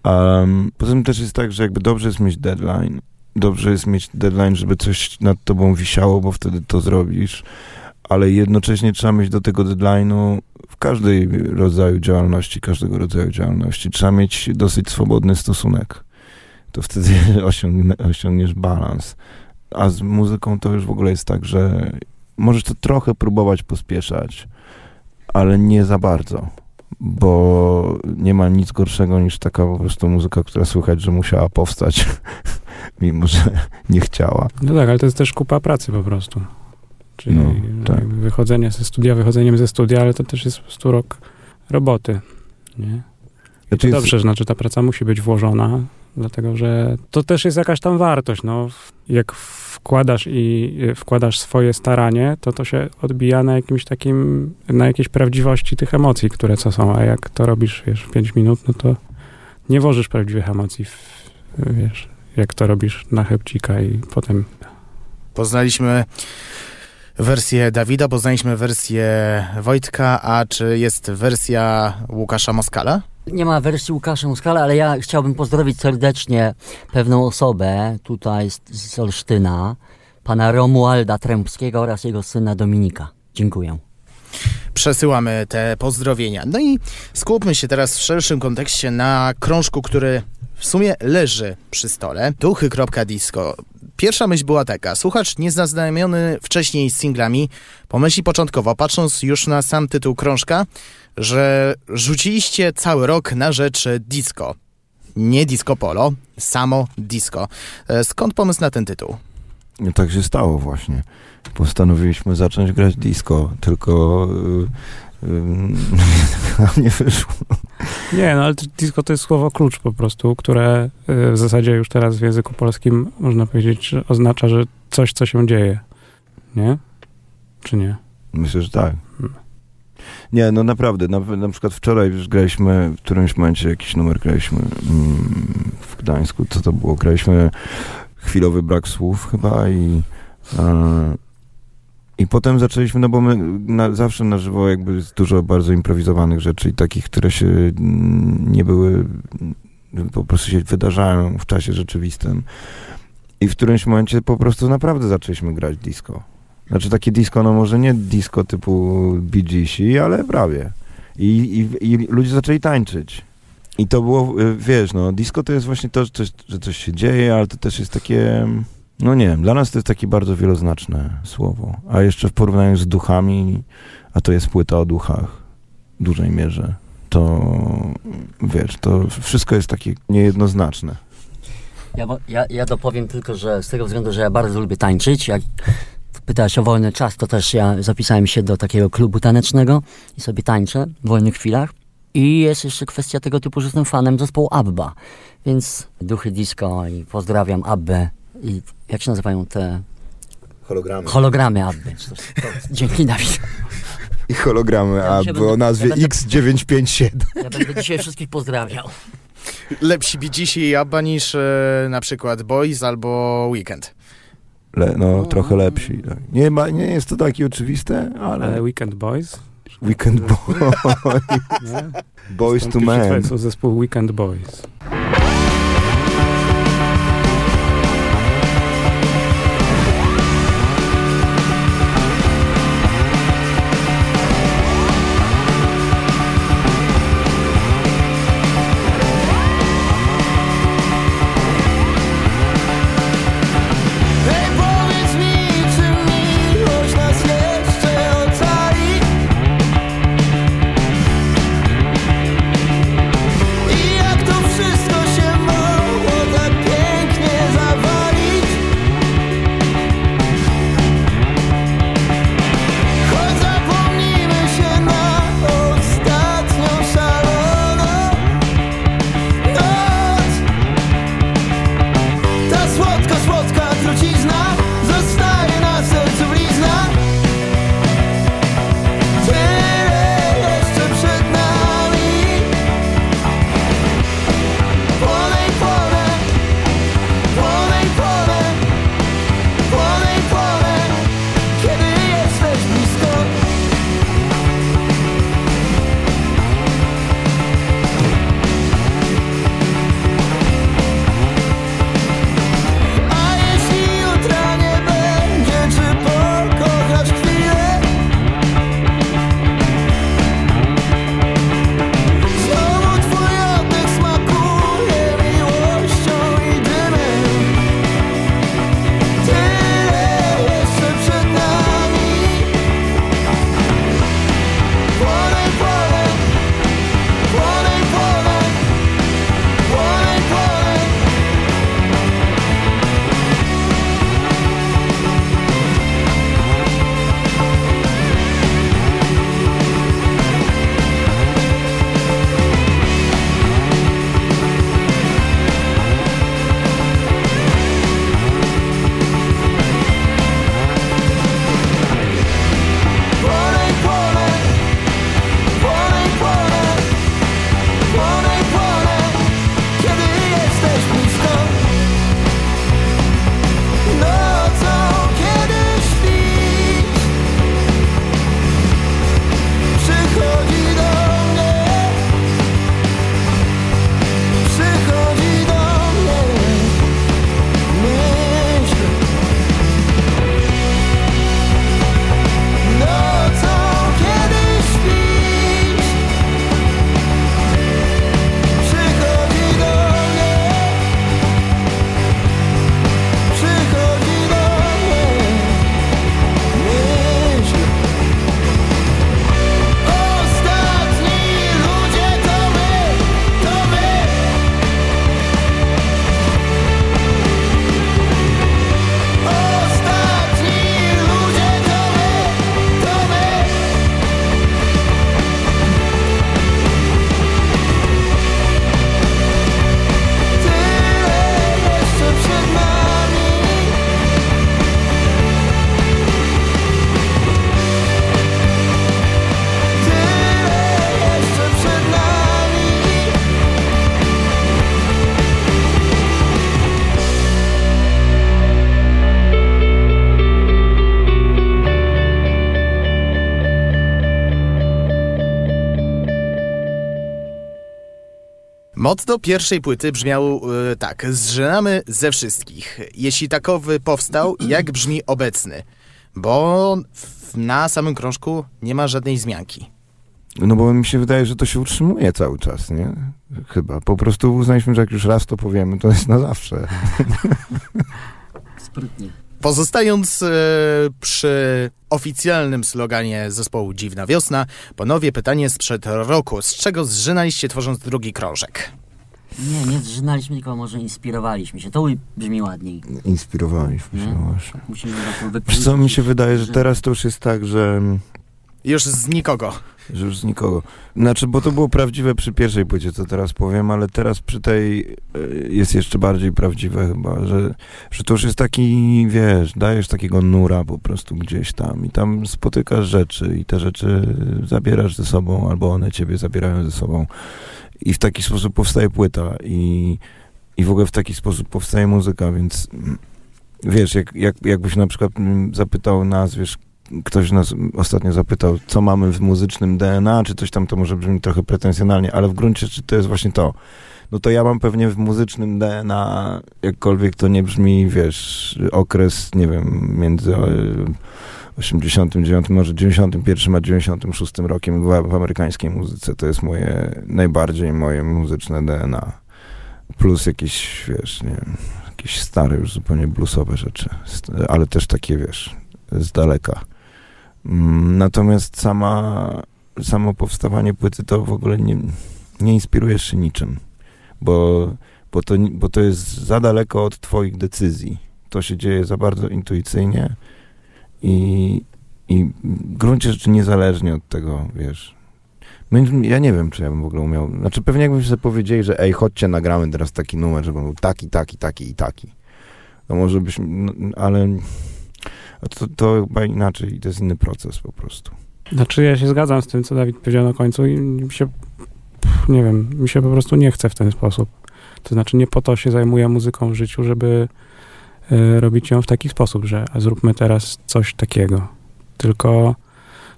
Um, poza tym też jest tak, że jakby dobrze jest mieć deadline. Dobrze jest mieć deadline, żeby coś nad tobą wisiało, bo wtedy to zrobisz. Ale jednocześnie trzeba mieć do tego deadline'u w każdej rodzaju działalności, każdego rodzaju działalności. Trzeba mieć dosyć swobodny stosunek. To wtedy osiągnę, osiągniesz balans. A z muzyką to już w ogóle jest tak, że możesz to trochę próbować pospieszać, ale nie za bardzo, bo nie ma nic gorszego niż taka po prostu muzyka, która słychać, że musiała powstać, mimo że nie chciała. No tak, ale to jest też kupa pracy po prostu. Czyli No, tak. wychodzenie ze studia, wychodzeniem ze studia, ale to też jest po prostu rok roboty. Nie? Znaczy to jest- dobrze, że znaczy ta praca musi być włożona, dlatego że to też jest jakaś tam wartość. No. Jak wkładasz i y, wkładasz swoje staranie, to to się odbija na jakimś takim, na jakiejś prawdziwości tych emocji, które co są, a jak to robisz, wiesz, w 5 minut, no to nie włożysz prawdziwych emocji, w, wiesz, jak to robisz na chybcika i potem Poznaliśmy wersję Dawida, poznaliśmy wersję Wojtka, a czy jest wersja Łukasza Moskala? Nie ma wersji Łukasza Muskala, ale ja chciałbym pozdrowić serdecznie pewną osobę tutaj z, z Olsztyna, pana Romualda Trębskiego oraz jego syna Dominika. Dziękuję. Przesyłamy te pozdrowienia. No i skupmy się teraz w szerszym kontekście na krążku, który w sumie leży przy stole. Duchy.disco. Pierwsza myśl była taka. Słuchacz niezaznajomiony wcześniej z singlami pomyśli początkowo, patrząc już na sam tytuł krążka, że rzuciliście cały rok na rzecz disco. Nie disco polo, samo disco. E, Skąd pomysł na ten tytuł? No tak się stało właśnie. Postanowiliśmy zacząć grać disco, tylko yy, yy, nie wyszło. Nie, no ale to disco to jest słowo klucz po prostu, które w zasadzie już teraz w języku polskim można powiedzieć, że oznacza, że coś, co się dzieje. Nie? Czy nie? Myślę, że tak. Nie, no naprawdę. Na, na przykład wczoraj graliśmy, w którymś momencie jakiś numer graliśmy mm, w Gdańsku. Co to było? Graliśmy chwilowy brak słów chyba i e, i potem zaczęliśmy, no bo my na, zawsze na żywo jakby jest dużo bardzo improwizowanych rzeczy i takich, które się mm, nie były, mm, po prostu się wydarzają w czasie rzeczywistym. I w którymś momencie po prostu naprawdę zaczęliśmy grać disco. Znaczy takie disco, no może nie disco typu Geesi, ale prawie. I, i, I ludzie zaczęli tańczyć. I to było, y, wiesz, no disco to jest właśnie to, że coś, że coś się dzieje, ale to też jest takie, no nie wiem, dla nas to jest takie bardzo wieloznaczne słowo. A jeszcze w porównaniu z duchami, a to jest płyta o duchach w dużej mierze, to wiesz, to wszystko jest takie niejednoznaczne. Ja, ja, ja dopowiem tylko, że z tego względu, że ja bardzo lubię tańczyć, jak pytałeś o wolny czas, to też ja zapisałem się do takiego klubu tanecznego i sobie tańczę w wolnych chwilach. I jest jeszcze kwestia tego typu, że jestem fanem zespołu ABBA, więc duchy disco i pozdrawiam Abbę i jak się nazywają te Hologramy. hologramy Abby. To- to- Dzięki Dawid. I hologramy, Ja o nazwie ja będę- X957. Ja będę dzisiaj wszystkich pozdrawiał. Lepsi Bee i Abba niż e, na przykład Boys albo Weekend. Le, no, trochę lepsi. Tak. Nie, ma, nie jest to takie oczywiste, ale... Ale Weekend Boys? Weekend Boy. Nie? Boys to Men. przed Państwu zespół Weekend Boys. Motto pierwszej płyty brzmiał e, tak. Zżynamy ze wszystkich. Jeśli takowy powstał, jak brzmi obecny? Bo w, na samym krążku nie ma żadnej zmianki. No bo mi się wydaje, że to się utrzymuje cały czas, nie? Chyba. Po prostu uznaliśmy, że jak już raz to powiemy, to jest na zawsze. Pozostając e, przy oficjalnym sloganie zespołu Dziwna Wiosna, ponownie pytanie sprzed roku. Z czego zżynaliście tworząc drugi krążek? Nie, nie zżynaliśmy, tylko może inspirowaliśmy się. To brzmi ładniej. Inspirowaliśmy się Nie? właśnie. Musimy Wiesz co, mi się wydaje, że teraz to już jest tak, że... Już z nikogo. Że już z nikogo. Znaczy, bo to było prawdziwe przy pierwszej płycie, co teraz powiem, ale teraz przy tej y, jest jeszcze bardziej prawdziwe chyba, że, że to już jest taki, wiesz, dajesz takiego nura po prostu gdzieś tam i tam spotykasz rzeczy i te rzeczy zabierasz ze sobą, albo one ciebie zabierają ze sobą i w taki sposób powstaje płyta i, i w ogóle w taki sposób powstaje muzyka, więc wiesz, jak, jak, jakbyś na przykład mm, zapytał nas, wiesz, ktoś nas ostatnio zapytał, co mamy w muzycznym DNA, czy coś tam, to może brzmi trochę pretensjonalnie, ale w gruncie rzeczy to jest właśnie to. No to ja mam pewnie w muzycznym DNA, jakkolwiek to nie brzmi, wiesz, okres, nie wiem, między e, 89, może 91 a 96 rokiem w, w amerykańskiej muzyce. To jest moje, najbardziej moje muzyczne DNA. Plus jakieś, wiesz, nie wiem, jakieś stare już zupełnie bluesowe rzeczy, ale też takie, wiesz, z daleka. Mm, Natomiast sama, samo powstawanie płyty to w ogóle nie, nie inspirujesz się niczym, bo, bo, to, bo to jest za daleko od twoich decyzji. To się dzieje za bardzo intuicyjnie i, i w gruncie rzeczy niezależnie od tego, wiesz. Ja nie wiem, czy ja bym w ogóle umiał. Znaczy, pewnie jakbyśmy sobie powiedzieli, że ej, chodźcie, nagramy teraz taki numer, żeby był taki, taki, taki i taki. To może byśmy, no, ale to, to chyba inaczej, to jest inny proces po prostu. Znaczy ja się zgadzam z tym, co Dawid powiedział na końcu i mi się, nie wiem, mi się po prostu nie chce w ten sposób. To znaczy nie po to się zajmuję muzyką w życiu, żeby e, robić ją w taki sposób, że zróbmy teraz coś takiego. Tylko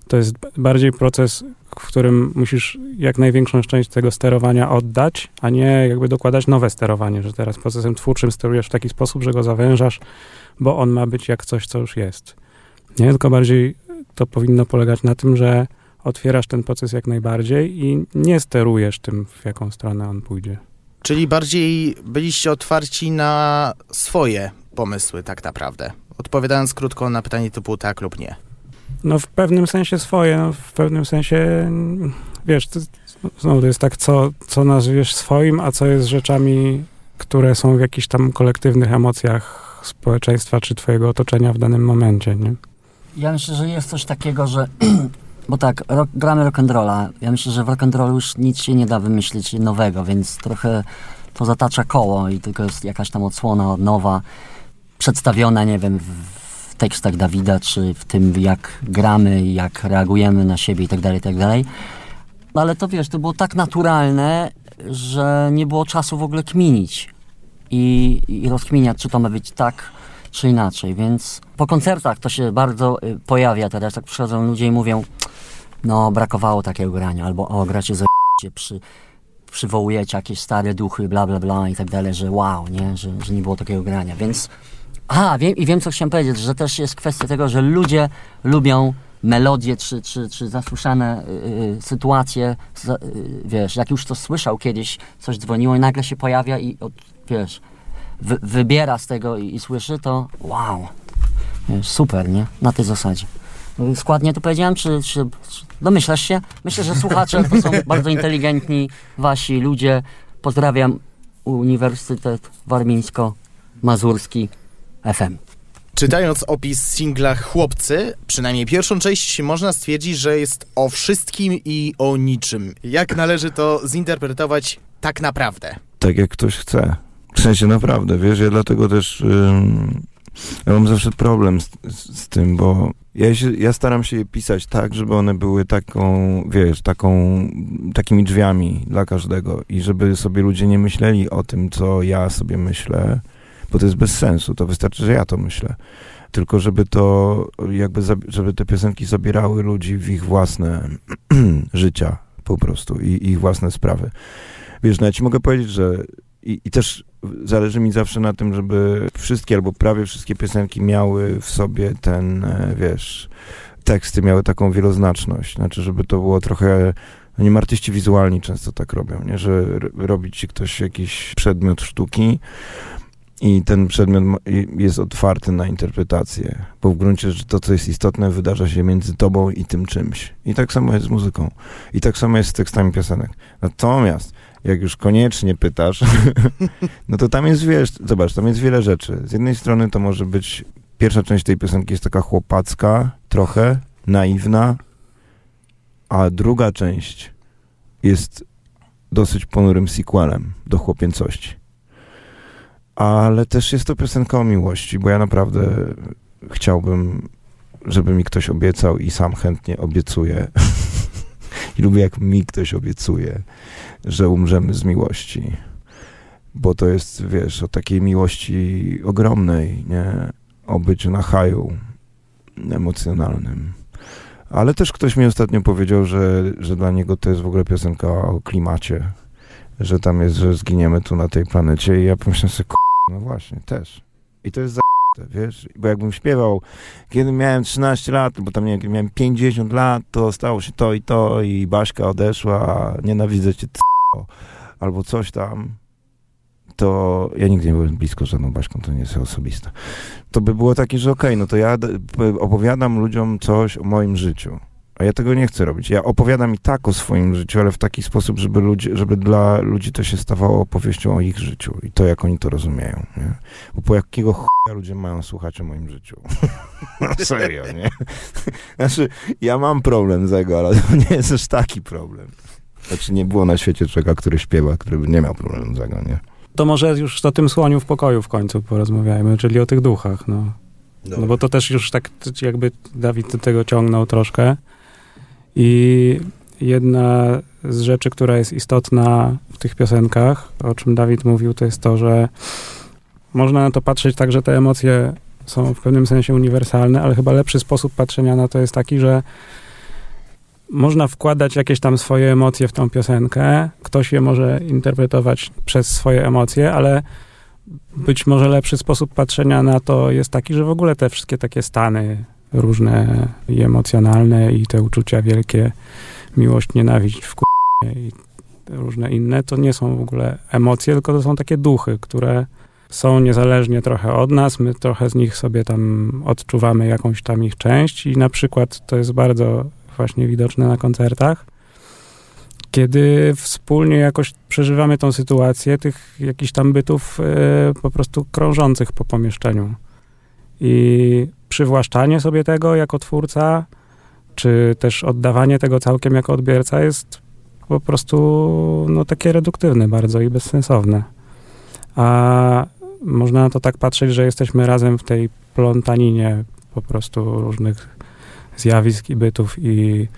to jest bardziej proces, w którym musisz jak największą część tego sterowania oddać, a nie jakby dokładać nowe sterowanie, że teraz procesem twórczym sterujesz w taki sposób, że go zawężasz, bo on ma być jak coś, co już jest. Nie, tylko bardziej to powinno polegać na tym, że otwierasz ten proces jak najbardziej i nie sterujesz tym, w jaką stronę on pójdzie. Czyli bardziej byliście otwarci na swoje pomysły, tak naprawdę. Odpowiadając krótko na pytanie typu tak lub nie. No w pewnym sensie swoje, no w pewnym sensie, wiesz, to, znowu to jest tak, co, co nazwiesz swoim, a co jest rzeczami, które są w jakichś tam kolektywnych emocjach społeczeństwa czy twojego otoczenia w danym momencie, nie? Ja myślę, że jest coś takiego, że. Bo tak, rock, gramy rock'n'rolla. Ja myślę, że w rock'n'rollu już nic się nie da wymyślić nowego, więc trochę to zatacza koło i tylko jest jakaś tam odsłona nowa, przedstawiona, nie wiem, w tekstach Dawida, czy w tym, jak gramy, jak reagujemy na siebie i tak dalej, i tak. No ale to wiesz, to było tak naturalne, że nie było czasu w ogóle kminić i, i rozkminiać, czy to ma być tak, czy inaczej, więc po koncertach to się bardzo y, pojawia teraz, tak przychodzą ludzie i mówią, no brakowało takiego grania, albo o, gracie za przy, przywołujecie jakieś stare duchy, bla, bla, bla i tak dalej, że wow, nie, że, że nie było takiego grania, więc a, wiem, i wiem, co chciałem powiedzieć, że też jest kwestia tego, że ludzie lubią melodie, czy, czy, czy zasłyszane y, y, sytuacje, y, wiesz, jak już to słyszał kiedyś, coś dzwoniło i nagle się pojawia i, od, wiesz, wy, wybiera z tego i, i słyszy, to wow, wiesz, super, nie? Na tej zasadzie. Y, Składnie to powiedziałem, czy, czy, czy domyślasz się? Myślę, że słuchacze to są bardzo inteligentni wasi ludzie. Pozdrawiam Uniwersytet Warmińsko-Mazurski FM. Czytając opis singla Chłopcy, przynajmniej pierwszą część, można stwierdzić, że jest o wszystkim i o niczym. Jak należy to zinterpretować tak naprawdę? Tak jak ktoś chce. W sensie naprawdę, wiesz, ja dlatego też ym, ja mam zawsze problem z, z, z tym, bo ja, się, ja staram się je pisać tak, żeby one były taką, wiesz, taką, takimi drzwiami dla każdego i żeby sobie ludzie nie myśleli o tym, co ja sobie myślę, bo to jest bez sensu, to wystarczy, że ja to myślę. Tylko żeby to, jakby, żeby te piosenki zabierały ludzi w ich własne życia, po prostu i ich własne sprawy. Wiesz, no ja ci mogę powiedzieć, że i, i też zależy mi zawsze na tym, żeby wszystkie albo prawie wszystkie piosenki miały w sobie ten, e, wiesz, teksty miały taką wieloznaczność. Znaczy, żeby to było trochę. No nie artyści wizualni często tak robią, nie? że robi ci ktoś jakiś przedmiot sztuki i ten przedmiot jest otwarty na interpretację, bo w gruncie rzeczy to, co jest istotne, wydarza się między tobą i tym czymś. I tak samo jest z muzyką. I tak samo jest z tekstami piosenek. Natomiast, jak już koniecznie pytasz, no to tam jest, wiesz, zobacz, tam jest wiele rzeczy. Z jednej strony to może być, pierwsza część tej piosenki jest taka chłopacka, trochę, naiwna, a druga część jest dosyć ponurym sequelem do chłopięcości. Ale też jest to piosenka o miłości, bo ja naprawdę chciałbym, żeby mi ktoś obiecał i sam chętnie obiecuję. I lubię, jak mi ktoś obiecuje, że umrzemy z miłości. Bo to jest, wiesz, o takiej miłości ogromnej, nie? O byciu na haju emocjonalnym. Ale też ktoś mi ostatnio powiedział, że, że dla niego to jest w ogóle piosenka o klimacie. Że tam jest, że zginiemy tu na tej planecie i ja pomyślałem sobie, "K***, no właśnie, też. I to jest za wiesz, bo jakbym śpiewał, kiedy miałem 13 lat, bo tam nie, kiedy miałem 50 lat, to stało się to i to i Baśka odeszła, nienawidzę cię, c***o, albo coś tam, to ja nigdy nie byłem blisko żadną Baśką, to nie jest osobiste. To by było takie, że okej, no to ja opowiadam ludziom coś o moim życiu. A ja tego nie chcę robić. Ja opowiadam i tak o swoim życiu, ale w taki sposób, żeby, ludzie, żeby dla ludzi to się stawało opowieścią o ich życiu i to, jak oni to rozumieją. Nie? Bo po jakiego chuja ludzie mają słuchać o moim życiu? no serio, nie? Znaczy, ja mam problem z tego, ale to nie jest aż taki problem. Znaczy, nie było na świecie człowieka, który śpiewa, który by nie miał problemu z tego, nie? To może już o tym słoniu w pokoju w końcu porozmawiajmy, czyli o tych duchach, no. No bo to też już tak jakby Dawid do tego ciągnął troszkę. I jedna z rzeczy, która jest istotna w tych piosenkach, o czym Dawid mówił, to jest to, że można na to patrzeć tak, że te emocje są w pewnym sensie uniwersalne, ale chyba lepszy sposób patrzenia na to jest taki, że można wkładać jakieś tam swoje emocje w tą piosenkę. Ktoś je może interpretować przez swoje emocje, ale być może lepszy sposób patrzenia na to jest taki, że w ogóle te wszystkie takie stany różne i emocjonalne i te uczucia wielkie, miłość, nienawiść, wkur... i różne inne, to nie są w ogóle emocje, tylko to są takie duchy, które są niezależnie trochę od nas, my trochę z nich sobie tam odczuwamy jakąś tam ich część i na przykład to jest bardzo właśnie widoczne na koncertach, kiedy wspólnie jakoś przeżywamy tą sytuację tych jakichś tam bytów e, po prostu krążących po pomieszczeniu. I przywłaszczanie sobie tego jako twórca, czy też oddawanie tego całkiem jako odbiorca jest po prostu no, takie reduktywne bardzo i bezsensowne. A można na to tak patrzeć, że jesteśmy razem w tej plątaninie po prostu różnych zjawisk i bytów i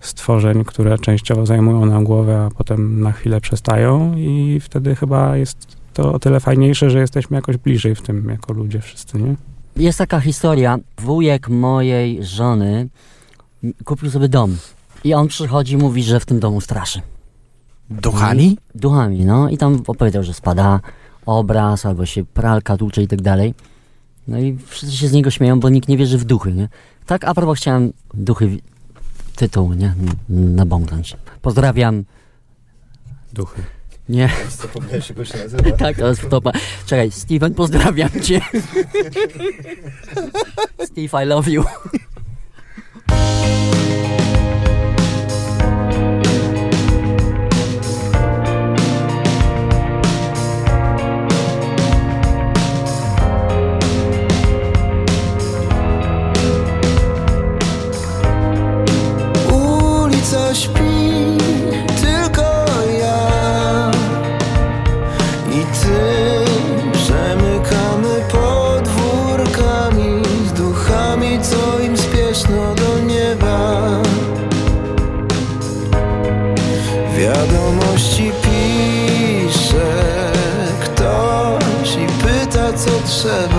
stworzeń, które częściowo zajmują nam głowę, a potem na chwilę przestają i wtedy chyba jest to o tyle fajniejsze, że jesteśmy jakoś bliżej w tym jako ludzie wszyscy, nie? Jest taka historia. Wujek mojej żony kupił sobie dom. I on przychodzi i mówi, że w tym domu straszy. Duchami? I, duchami, no. I tam opowiedział, że spada obraz, albo się pralka tłucze i tak dalej. No i wszyscy się z niego śmieją, bo nikt nie wierzy w duchy, nie? Tak, a propos chciałem duchy, tytuł, nie? Nabąknąć. Pozdrawiam. Duchy. Nie. Zapomniałeś, jak się nazywa? tak, to jest topa. Czekaj, Steven, pozdrawiam cię. Steve, I love you. Co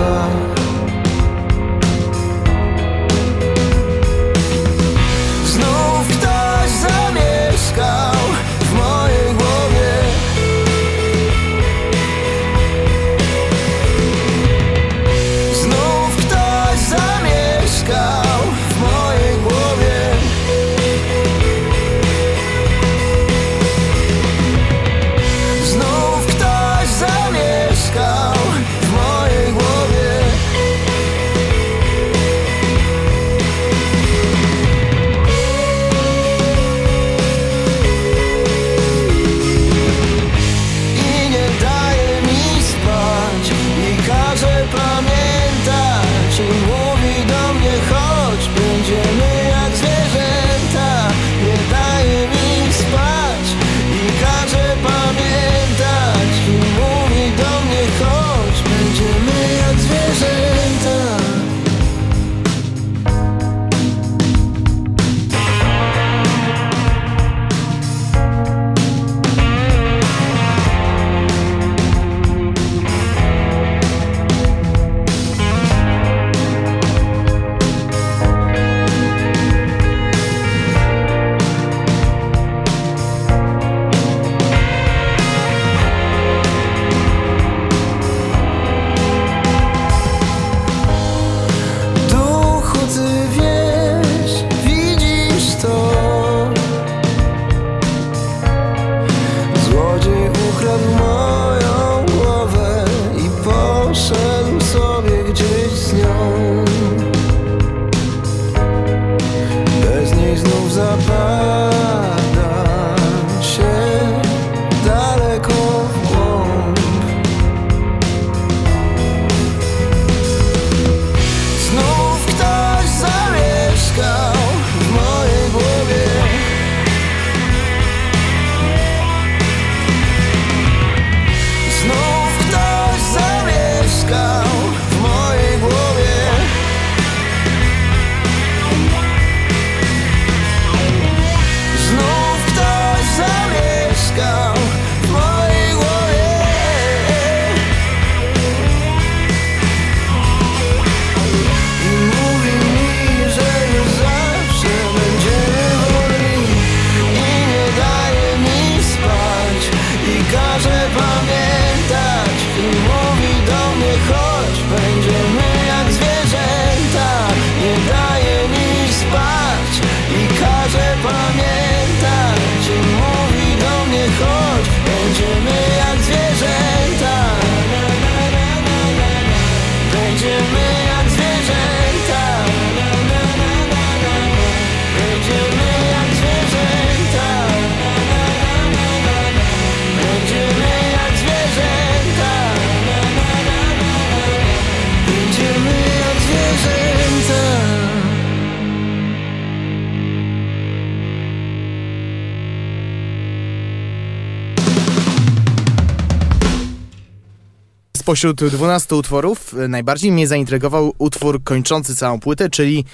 Spośród 12 utworów e, najbardziej mnie zaintrygował utwór kończący całą płytę, czyli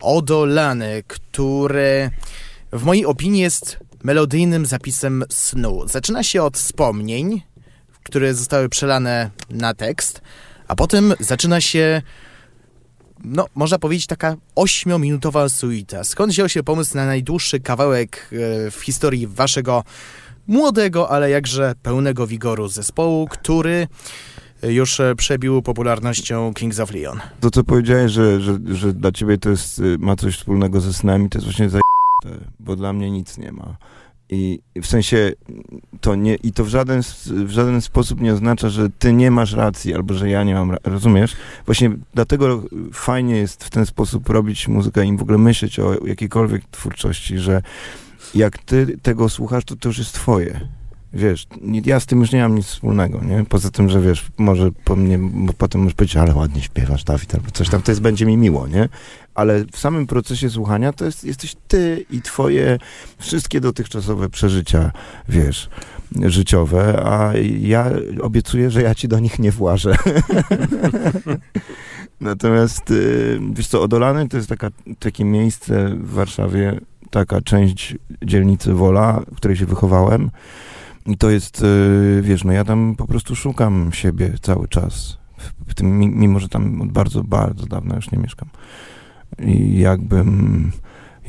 Odolany, który w mojej opinii jest melodyjnym zapisem snu. Zaczyna się od wspomnień, które zostały przelane na tekst, a potem zaczyna się no, można powiedzieć, taka ośmiominutowa suita. Skąd wziął się pomysł na najdłuższy kawałek e, w historii waszego młodego, ale jakże pełnego wigoru zespołu, który już e, przebił popularnością Kings of Leon? To, co powiedziałeś, że, że, że dla ciebie to jest, y, ma coś wspólnego ze snami, to jest właśnie za bo dla mnie nic nie ma. I w sensie to nie, i to w żaden, w żaden sposób nie oznacza, że ty nie masz racji, albo że ja nie mam rozumiesz? Właśnie dlatego fajnie jest w ten sposób robić muzykę i w ogóle myśleć o jakiejkolwiek twórczości, że jak ty tego słuchasz, to to już jest twoje. Wiesz, ja z tym już nie mam nic wspólnego, nie? Poza tym, że wiesz, może po mnie, bo potem możesz powiedzieć, ale ładnie śpiewasz, Dawid, albo coś tam, to jest, będzie mi miło, nie? Ale w samym procesie słuchania to jest, jesteś ty i twoje wszystkie dotychczasowe przeżycia, wiesz, życiowe, a ja obiecuję, że ja ci do nich nie włażę. Natomiast, y, wiesz co, Odolany to jest taka, takie miejsce w Warszawie, taka część dzielnicy Wola, w której się wychowałem. I to jest, y, wiesz, no ja tam po prostu szukam siebie cały czas. W- tym, mi- mimo że tam od bardzo, bardzo dawna już nie mieszkam. I jakbym,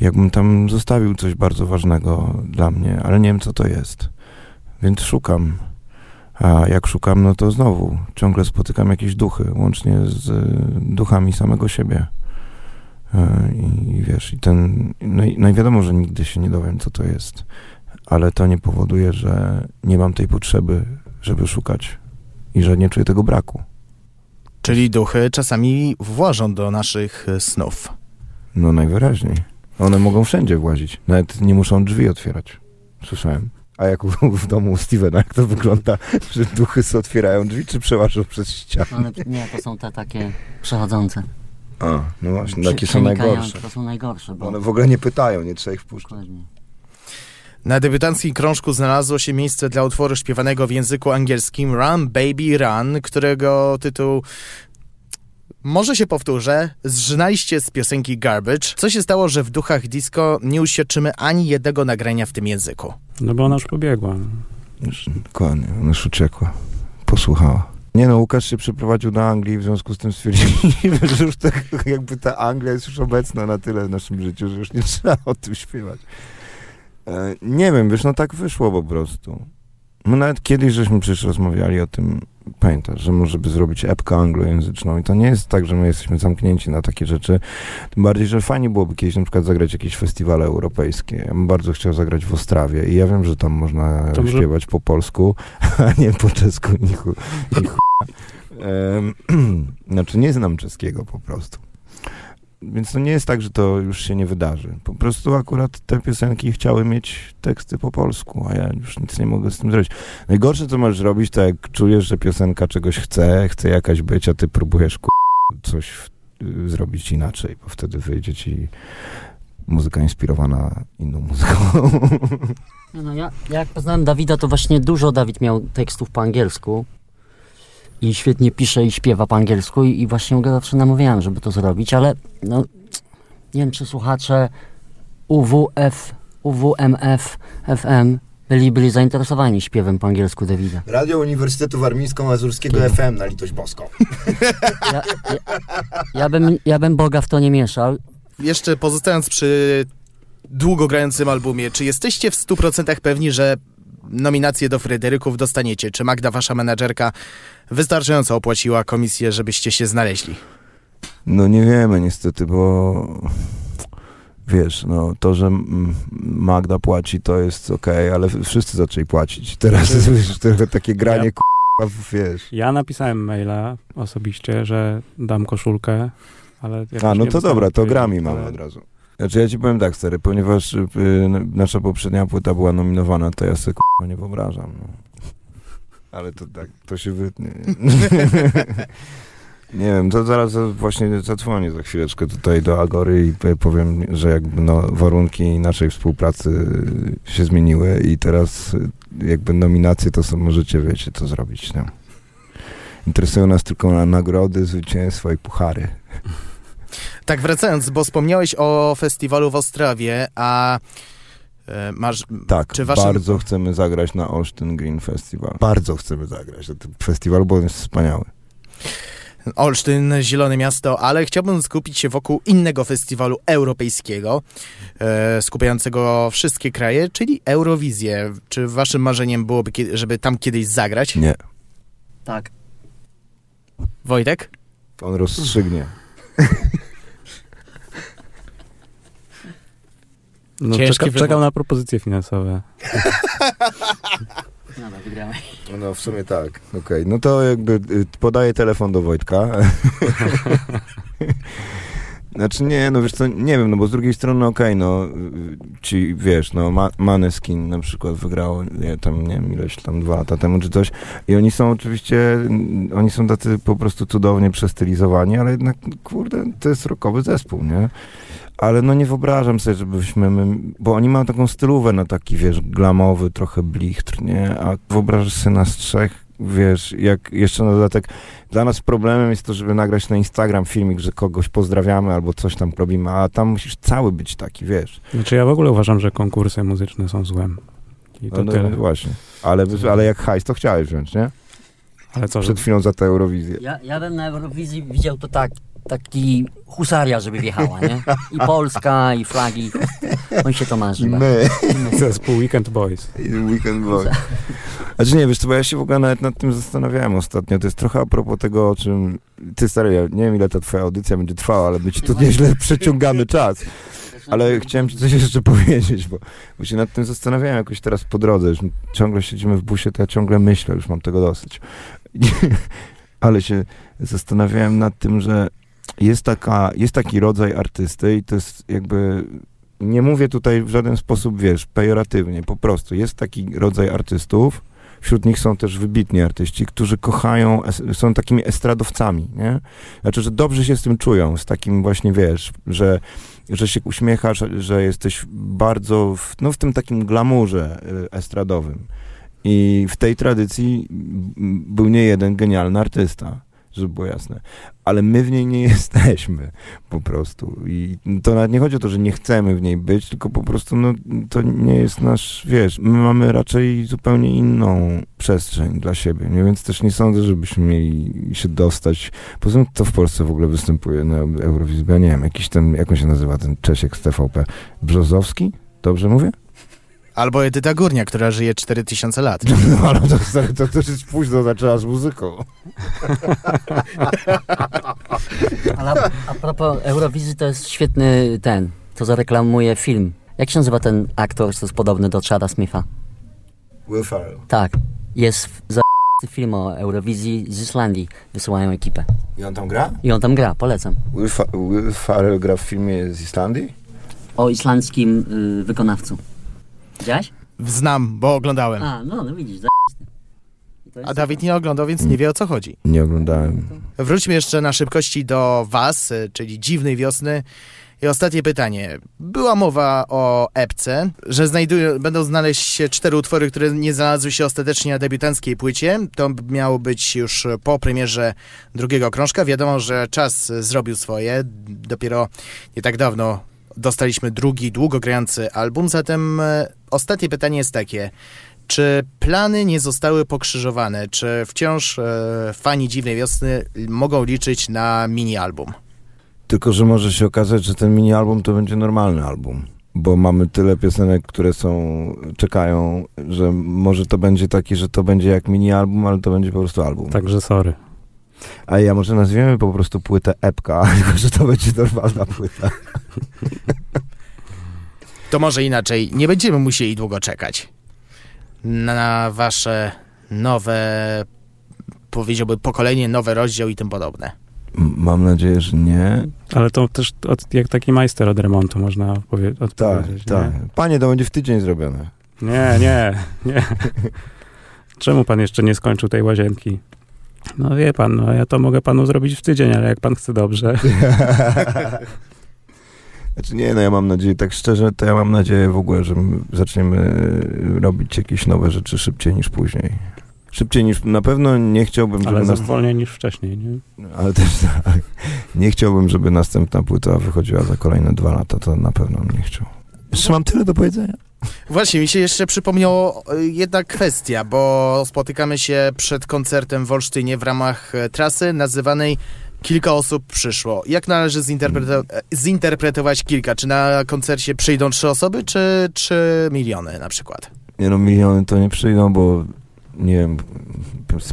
jakbym tam zostawił coś bardzo ważnego dla mnie, ale nie wiem, co to jest. Więc szukam. A jak szukam, no to znowu ciągle spotykam jakieś duchy, łącznie z y, duchami samego siebie. Y, I wiesz, i ten. No i, no i wiadomo, że nigdy się nie dowiem, co to jest, ale to nie powoduje, że nie mam tej potrzeby, żeby szukać i że nie czuję tego braku. Czyli duchy czasami włażą do naszych snów. No najwyraźniej. One mogą wszędzie włazić. Nawet nie muszą drzwi otwierać. Słyszałem. A jak u- w domu u Stevena, jak to wygląda, że duchy sobie otwierają drzwi, czy przełażą przez ścianę? Ale nie, to są te takie przechodzące. A, no właśnie, Prze- takie są najgorsze. To są najgorsze, bo... One w ogóle nie pytają, nie trzeba ich wpuszczać. Dokładnie. Na debiutanckim krążku znalazło się miejsce dla utworu śpiewanego w języku angielskim Run Baby Run, którego tytuł może się powtórzę, zżynaliście z piosenki Garbage. Co się stało, że w duchach disco nie uświadczymy ani jednego nagrania w tym języku? No bo ona już pobiegła. Już, dokładnie, ona już uciekła. Posłuchała. Nie no, Łukasz się przeprowadził do Anglii, w związku z tym stwierdzili, że już tak jakby ta Anglia jest już obecna na tyle w naszym życiu, że już nie trzeba o tym śpiewać. E, nie wiem, wiesz, no tak wyszło po prostu. My nawet kiedyś żeśmy przecież rozmawiali o tym, pamiętasz, że może by zrobić epkę anglojęzyczną i to nie jest tak, że my jesteśmy zamknięci na takie rzeczy, tym bardziej, że fajnie byłoby kiedyś na przykład zagrać jakieś festiwale europejskie. Ja bym bardzo chciał zagrać w Ostrawie i ja wiem, że tam można śpiewać po polsku, a nie po czesku, ni chu, ni. Em, Znaczy nie znam czeskiego po prostu. Więc to nie jest tak, że to już się nie wydarzy. Po prostu akurat te piosenki chciały mieć teksty po polsku, a ja już nic nie mogę z tym zrobić. Najgorsze, co możesz robić, to jak czujesz, że piosenka czegoś chce, chce jakaś być, a ty próbujesz ku... coś w, y, zrobić inaczej, bo wtedy wyjdzie ci muzyka inspirowana inną muzyką. Nie No ja, ja jak poznałem Dawida, to właśnie dużo Dawid miał tekstów po angielsku. I świetnie pisze i śpiewa po angielsku i, i właśnie go zawsze namawiałem, żeby to zrobić, ale no, nie wiem, czy słuchacze UWF, UWMF, FM byli, byli zainteresowani śpiewem po angielsku Dawida. Radio Uniwersytetu Warmińsko-Mazurskiego FM na litość boską. Ja, ja, ja, bym, ja bym Boga w to nie mieszał. Jeszcze pozostając przy długo grającym albumie, czy jesteście w 100% pewni, że nominację do Fryderyków dostaniecie? Czy Magda, wasza menadżerka, wystarczająco opłaciła komisję, żebyście się znaleźli? No nie wiemy niestety, bo wiesz, no to, że Magda płaci to jest okej, ale wszyscy zaczęli płacić. Teraz jest wiesz, trochę takie granie Ja- k***a, wiesz. Ja napisałem maila osobiście, że dam koszulkę, ale... A, no to dobra, to grami mamy od razu. Znaczy ja ci powiem tak, stary, ponieważ y, nasza poprzednia płyta była nominowana, to ja sobie k***a nie wyobrażam. No. Ale to tak, to się wytnie. Nie wiem, to zaraz właśnie zadzwonię za chwileczkę tutaj do Agory i powiem, że jakby no, warunki naszej współpracy się zmieniły i teraz y, jakby nominacje to są, możecie wiecie co zrobić. No. Interesują nas tylko na nagrody, zwycięstwa i puchary. Tak, wracając, bo wspomniałeś o festiwalu w Ostrawie, a e, masz... Tak, czy waszym... bardzo chcemy zagrać na Olsztyn Green Festival. Bardzo chcemy zagrać na tym festiwalu, bo on jest wspaniały. Olsztyn, Zielone Miasto, ale chciałbym skupić się wokół innego festiwalu europejskiego, e, skupiającego wszystkie kraje, czyli Eurowizję. Czy waszym marzeniem byłoby, żeby tam kiedyś zagrać? Nie. Tak. Wojtek? On rozstrzygnie. No, czeka, wybór. czekam na propozycje finansowe. Dobra, wygrałeś. No w sumie tak. Okej, no to jakby y, podaję telefon do Wojtka. Znaczy nie, no wiesz co, nie wiem, no bo z drugiej strony okej, no y, ci, wiesz, no Ma Maneskin na przykład wygrało, nie, tam, nie wiem, ileś tam dwa lata temu czy coś i oni są oczywiście, mm, oni są tacy po prostu cudownie przestylizowani, ale jednak, kurde, to jest rockowy zespół, nie? Ale no nie wyobrażam sobie, żebyśmy, my, bo oni mają taką stylówę na taki, wiesz, glamowy, trochę blichtr, nie? A wyobrażasz sobie nas trzech, wiesz, jak jeszcze na dodatek, dla nas problemem jest to, żeby nagrać na Instagram filmik, że kogoś pozdrawiamy albo coś tam robimy, a tam musisz cały być taki, wiesz. Znaczy ja w ogóle uważam, że konkursy muzyczne są złem. I to No, no, tyle. właśnie. Ale, ale jak hajs, to chciałeś wziąć, nie? Ale co. Przed chwilą za tę Eurowizję. Ja, ja bym na Eurowizji widział to tak, taki husaria, żeby wjechała, nie? I Polska, i flagi. On się to marzy. My. Zespół Weekend Boys. Weekend Boy. Znaczy nie, wiesz co, bo ja się w ogóle nawet nad tym zastanawiałem ostatnio. To jest trochę a propos tego, o czym... Ty stary, ja nie wiem ile ta twoja audycja będzie trwała, ale my ci tu nieźle przeciągamy czas. Ale chciałem ci coś jeszcze powiedzieć, bo, bo się nad tym zastanawiałem jakoś teraz po drodze. Już ciągle siedzimy w busie, to ja ciągle myślę, już mam tego dosyć. ale się zastanawiałem nad tym, że jest, taka, jest taki rodzaj artysty i to jest jakby... Nie mówię tutaj w żaden sposób, wiesz, pejoratywnie, po prostu. Jest taki rodzaj artystów, wśród nich są też wybitni artyści, którzy kochają, są takimi estradowcami, nie? Znaczy, że dobrze się z tym czują, z takim właśnie, wiesz, że, że się uśmiechasz, że jesteś bardzo, w, no w tym takim glamurze y, estradowym. I w tej tradycji był nie jeden genialny artysta, żeby było jasne. Ale my w niej nie jesteśmy po prostu. I to nawet nie chodzi o to, że nie chcemy w niej być, tylko po prostu no, to nie jest nasz, wiesz, my mamy raczej zupełnie inną przestrzeń dla siebie, nie? więc też nie sądzę, żebyśmy mieli się dostać. Poza tym, kto w Polsce w ogóle występuje na Eurowizji? Ja nie wiem, jakiś ten, jak on się nazywa, ten Czesiek z TVP? Brzozowski? Dobrze mówię? Albo Edyta Górnia, która żyje 4000 lat. No, ale to, stary, to też jest późno zaczęła z muzyką. Ale a, a propos Eurowizji, to jest świetny ten, to zareklamuje film. Jak się nazywa ten aktor, co jest podobny do Chada Smitha? Will Ferrell. Tak. Jest w- za film o Eurowizji z Islandii. Wysyłają ekipę. I on tam gra? I on tam gra, polecam. Will, Fa Will Ferrell gra w filmie z Islandii? O islandzkim y, wykonawcu. Widziałeś? Znam, bo oglądałem. A, no, no widzisz. A Dawid nie oglądał, więc nie wie o co chodzi. Nie oglądałem. Wróćmy jeszcze na szybkości do Was, y, czyli dziwnej wiosny. I ostatnie pytanie. Była mowa o epce, że znajdują, będą znaleźć się cztery utwory, które nie znalazły się ostatecznie na debiutanckiej płycie. To miało być już po premierze drugiego krążka. Wiadomo, że czas zrobił swoje. Dopiero nie tak dawno dostaliśmy drugi, długogrający album. Zatem e, ostatnie pytanie jest takie. Czy plany nie zostały pokrzyżowane? Czy wciąż e, fani Dziwnej Wiosny mogą liczyć na mini-album? Tylko, że może się okazać, że ten mini album to będzie normalny album. Bo mamy tyle piosenek, które są, czekają, że może to będzie taki, że to będzie jak mini album, ale to będzie po prostu album. Także sorry. A ja może nazwiemy po prostu płytę epka, tylko że to będzie normalna płyta. To może inaczej. Nie będziemy musieli długo czekać na wasze nowe, powiedziałbym, pokolenie, nowy rozdział i tym podobne. Mam nadzieję, że nie. Ale to też od, jak taki majster od remontu można powie- Tak, odpowiedzieć. tak. Panie, to będzie w tydzień zrobione. Nie, nie, nie. Czemu pan jeszcze nie skończył tej łazienki? No wie pan, no ja to mogę panu zrobić w tydzień, ale jak pan chce dobrze. Znaczy nie, no ja mam nadzieję, tak szczerze, to ja mam nadzieję w ogóle, że my zaczniemy robić jakieś nowe rzeczy szybciej niż później. Szybciej niż, na pewno nie chciałbym, żeby... Ale nas- wolniej niż wcześniej, nie? Ale też tak. Nie chciałbym, żeby następna płyta wychodziła za kolejne dwa lata, to na pewno bym nie chciał. Jeszcze mam tyle do powiedzenia. Właśnie, mi się jeszcze przypomniało e, jedna kwestia, bo spotykamy się przed koncertem w Olsztynie w ramach e, trasy nazywanej Kilka osób przyszło. Jak należy zinterpreto- e, zinterpretować kilka? Czy na koncercie przyjdą trzy osoby, czy trzy miliony na przykład? Nie no, miliony to nie przyjdą, bo nie wiem,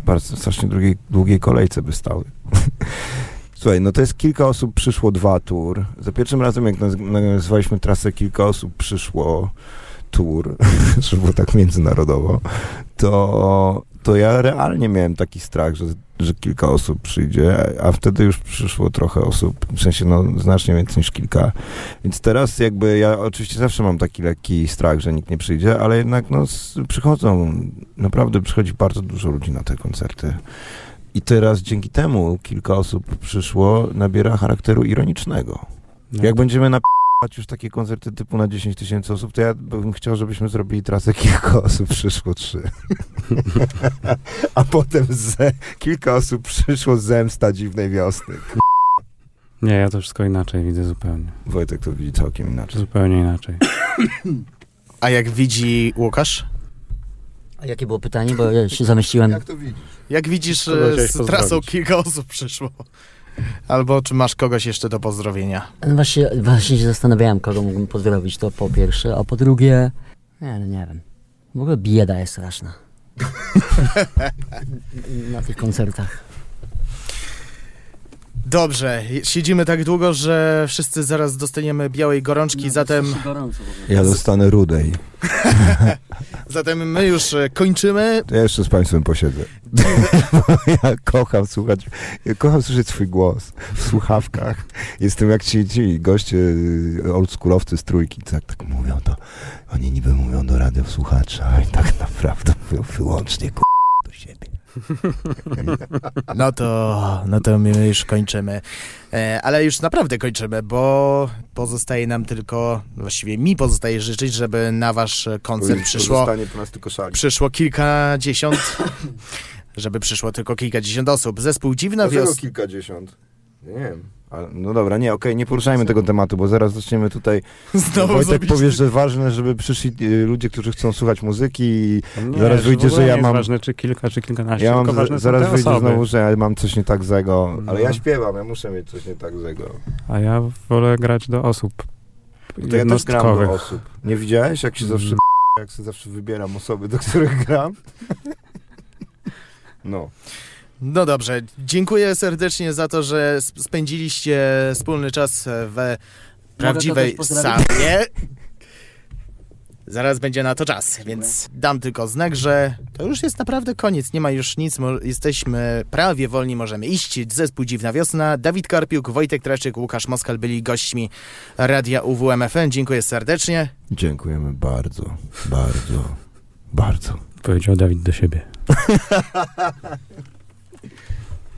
bardzo strasznie długiej, długiej kolejce by stały. Słuchaj, no to jest kilka osób przyszło dwa tour. Za pierwszym razem, jak naz- nazwaliśmy trasę kilka osób przyszło tour, żeby było tak międzynarodowo, to, to ja realnie miałem taki strach, że, że kilka osób przyjdzie, a wtedy już przyszło trochę osób, w sensie no znacznie więcej niż kilka. Więc teraz jakby ja oczywiście zawsze mam taki lekki strach, że nikt nie przyjdzie, ale jednak no przychodzą, naprawdę przychodzi bardzo dużo ludzi na te koncerty. I teraz dzięki temu kilka osób przyszło, nabiera charakteru ironicznego. No. Jak będziemy na już takie koncerty typu na 10 tysięcy osób, to ja bym chciał, żebyśmy zrobili trasę kilka osób przyszło trzy. A potem ze, kilka osób przyszło zemsta dziwnej wiosny. Nie, ja to wszystko inaczej widzę zupełnie. Wojtek to widzi całkiem inaczej. Zupełnie inaczej. A jak widzi Łukasz? A jakie było pytanie, bo ja się zamyśliłem. Jak to widzisz? Jak widzisz, Kogo e, chciałeś z pozdrowić? trasą kilka osób przyszło? Albo czy masz kogoś jeszcze do pozdrowienia? No Właśnie, właśnie się zastanawiałem, kogo mógłbym pozdrowić, to po pierwsze, a po drugie, nie, no nie wiem. W ogóle bieda jest straszna. Na tych koncertach. Dobrze, siedzimy tak długo, że wszyscy zaraz dostaniemy białej gorączki, zatem, Ja dostanę rudej. zatem my już e, kończymy. To ja jeszcze z państwem posiedzę. ja kocham słuchać, ja kocham słyszeć swój głos w słuchawkach. Jestem jak ci, ci goście y, oldschoolowcy z trójki, tak, tak mówią to. Oni niby mówią do radiosłuchacza, a i tak naprawdę mówią wyłącznie. No to, no to my już kończymy. E, ale już naprawdę kończymy, bo pozostaje nam tylko, właściwie mi pozostaje życzyć, żeby na wasz koncert przyszło, przyszło kilkadziesiąt, żeby przyszło tylko kilkadziesiąt osób. Zespół Dziwna Wiosna. kilkadziesiąt? Nie wiem. No dobra, nie, okej, nie poruszajmy tego tematu, bo zaraz zaczniemy tutaj... Znowu Wojtek zrobić- powie, że ważne, żeby przyszli y, ludzie, którzy chcą słuchać muzyki i Nie, zaraz wyjdzie, że ja mam... ważne, czy kilka, czy kilkanaście, Ja mam, ważne zaraz wyjdzie osoby. znowu, że ja mam coś nie tak zego, ale No. ja śpiewam, ja muszę mieć coś nie tak zego. A ja wolę grać do osób To ja też gram do osób. Nie widziałeś, jak się Mhm. zawsze jak się zawsze wybieram osoby, do których gram? No. No dobrze, dziękuję serdecznie za to, że sp- spędziliście wspólny czas w prawdziwej saunie. Zaraz będzie na to czas, więc dam tylko znak, że to już jest naprawdę koniec, nie ma już nic, jesteśmy prawie wolni, możemy iść. Zespół Dziwna Wiosna, Dawid Karpiuk, Wojtek Traczyk, Łukasz Moskal byli gośćmi Radia UWMFM. Dziękuję serdecznie. Dziękujemy bardzo, bardzo, bardzo. Powiedział Dawid do siebie.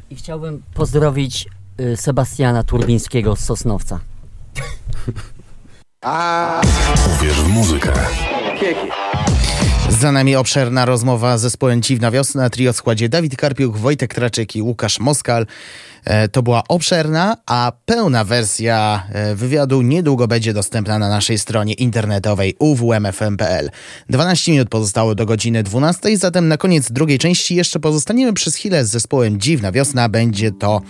I chciałbym pozdrowić y, Sebastiana Turbińskiego z Sosnowca. Uwierz w muzykę. Za nami obszerna rozmowa z zespołem Dziwna Wiosna, trio w składzie Dawid Karpiuk, Wojtek Traczyk i Łukasz Moskal. E, To była obszerna, a pełna wersja e, wywiadu niedługo będzie dostępna na naszej stronie internetowej uwmfm.pl. 12 minut pozostało do godziny 12, zatem na koniec drugiej części jeszcze pozostaniemy przez chwilę z zespołem Dziwna Wiosna. Będzie to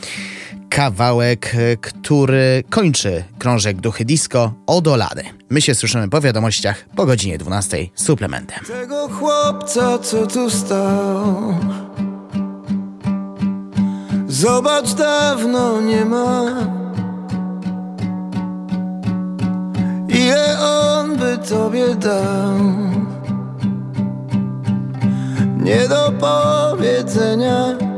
kawałek, e, który kończy krążek Duchy Disco Odolany. My się słyszymy po wiadomościach po godzinie 12 suplementem. Tego chłopca, co tu stał Zobacz, dawno nie ma Ile on by tobie dał Nie do powiedzenia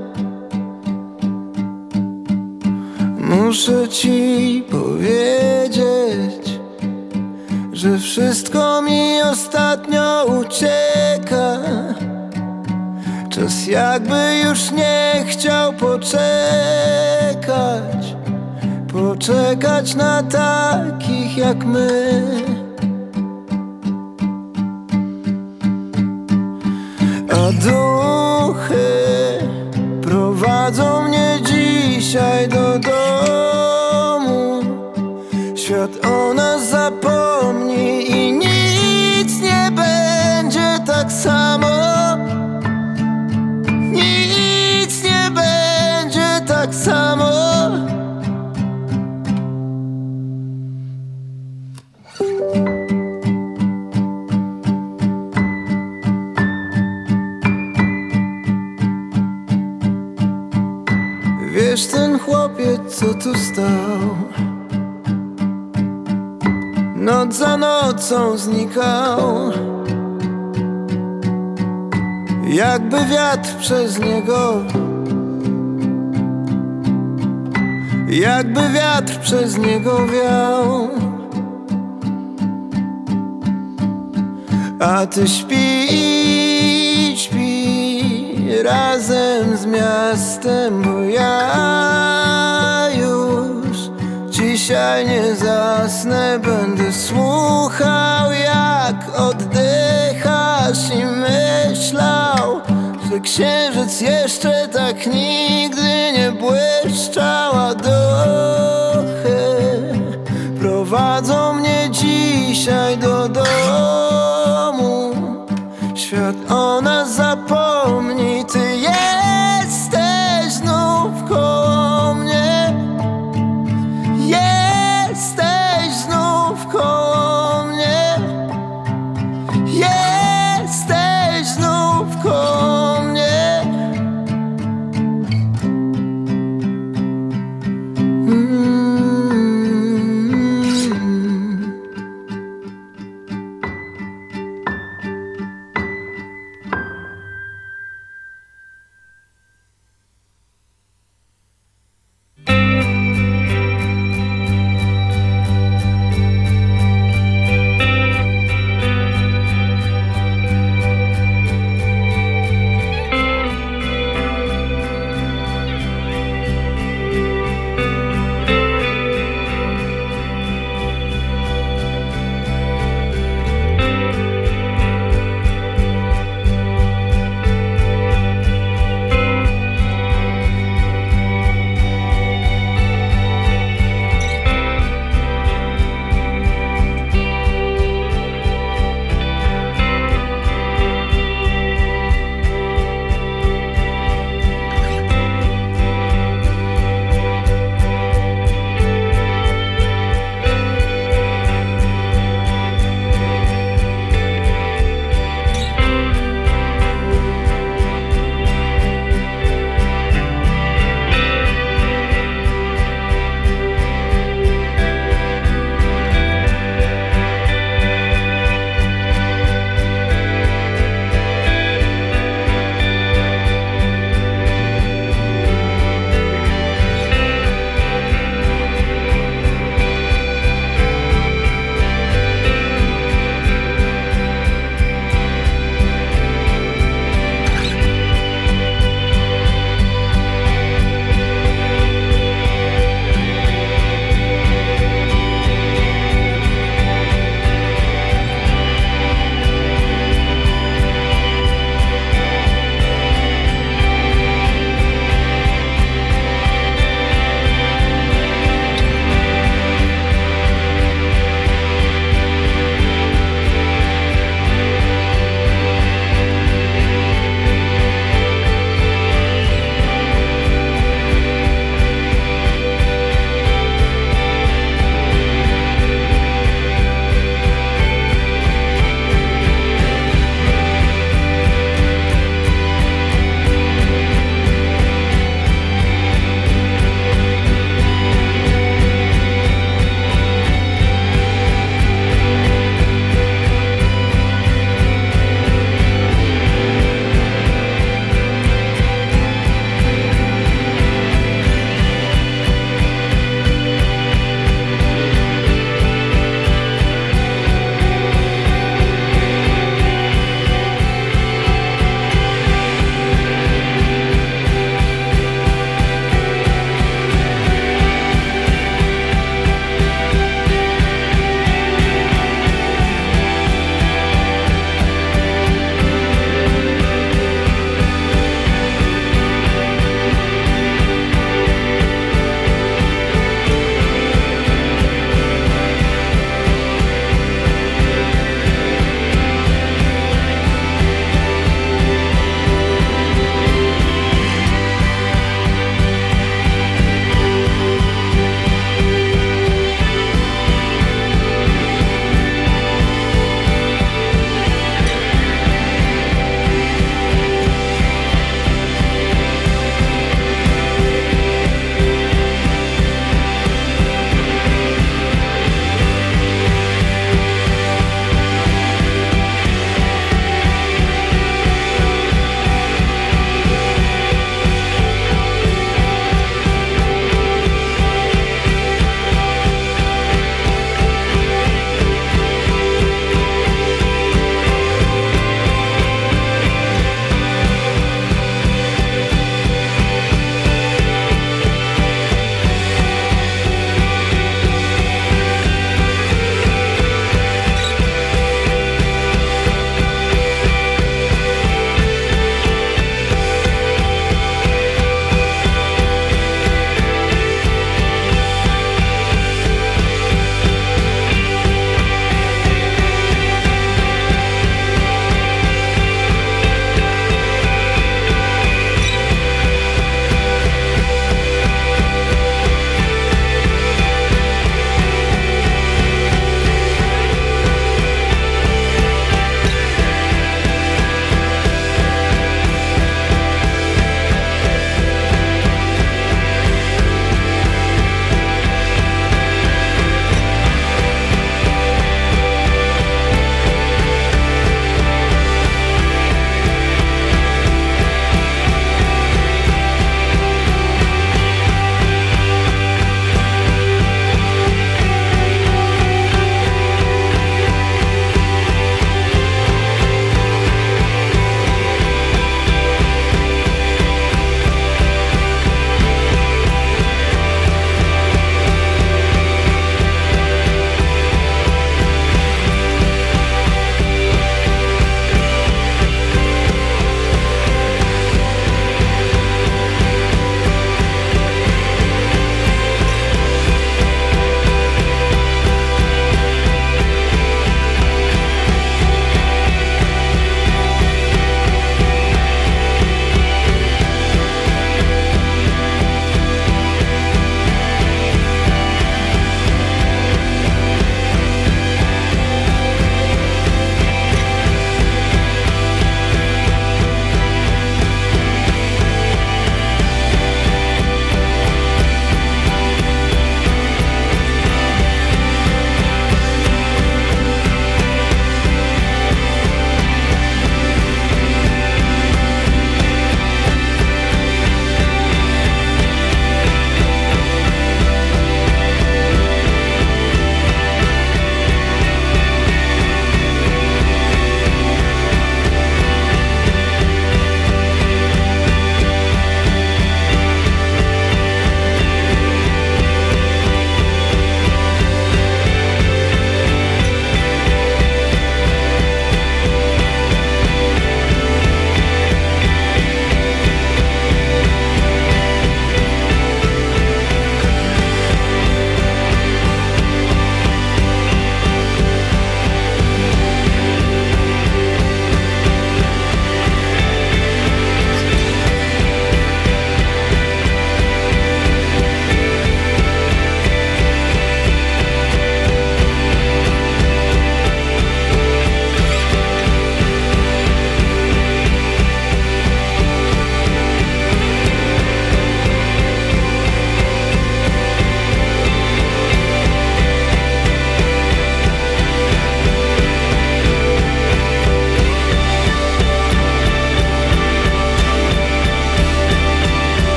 Muszę ci powiedzieć że wszystko mi ostatnio ucieka. Czas jakby już nie chciał poczekać, poczekać na takich jak my. A duchy Świat o nas zapomni i nic nie będzie tak samo. Nic nie będzie tak samo. Wiesz, ten chłopiec, co tu stał Noc za nocą znikał. Jakby wiatr przez niego. Jakby wiatr przez niego wiał. A ty śpi, śpi razem z miastem, bo ja już dzisiaj nie zasnę. Będę słuchał, jak oddychasz i myślał, że księżyc jeszcze tak nigdy nie błyszczał, a prowadzą mnie dzisiaj do domu. Świat o nas zapomni,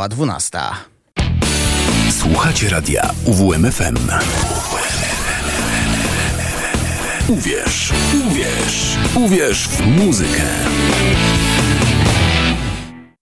minęła 12. Słuchacie radia UWMFM. Uwierz, uwierz, uwierz w muzykę.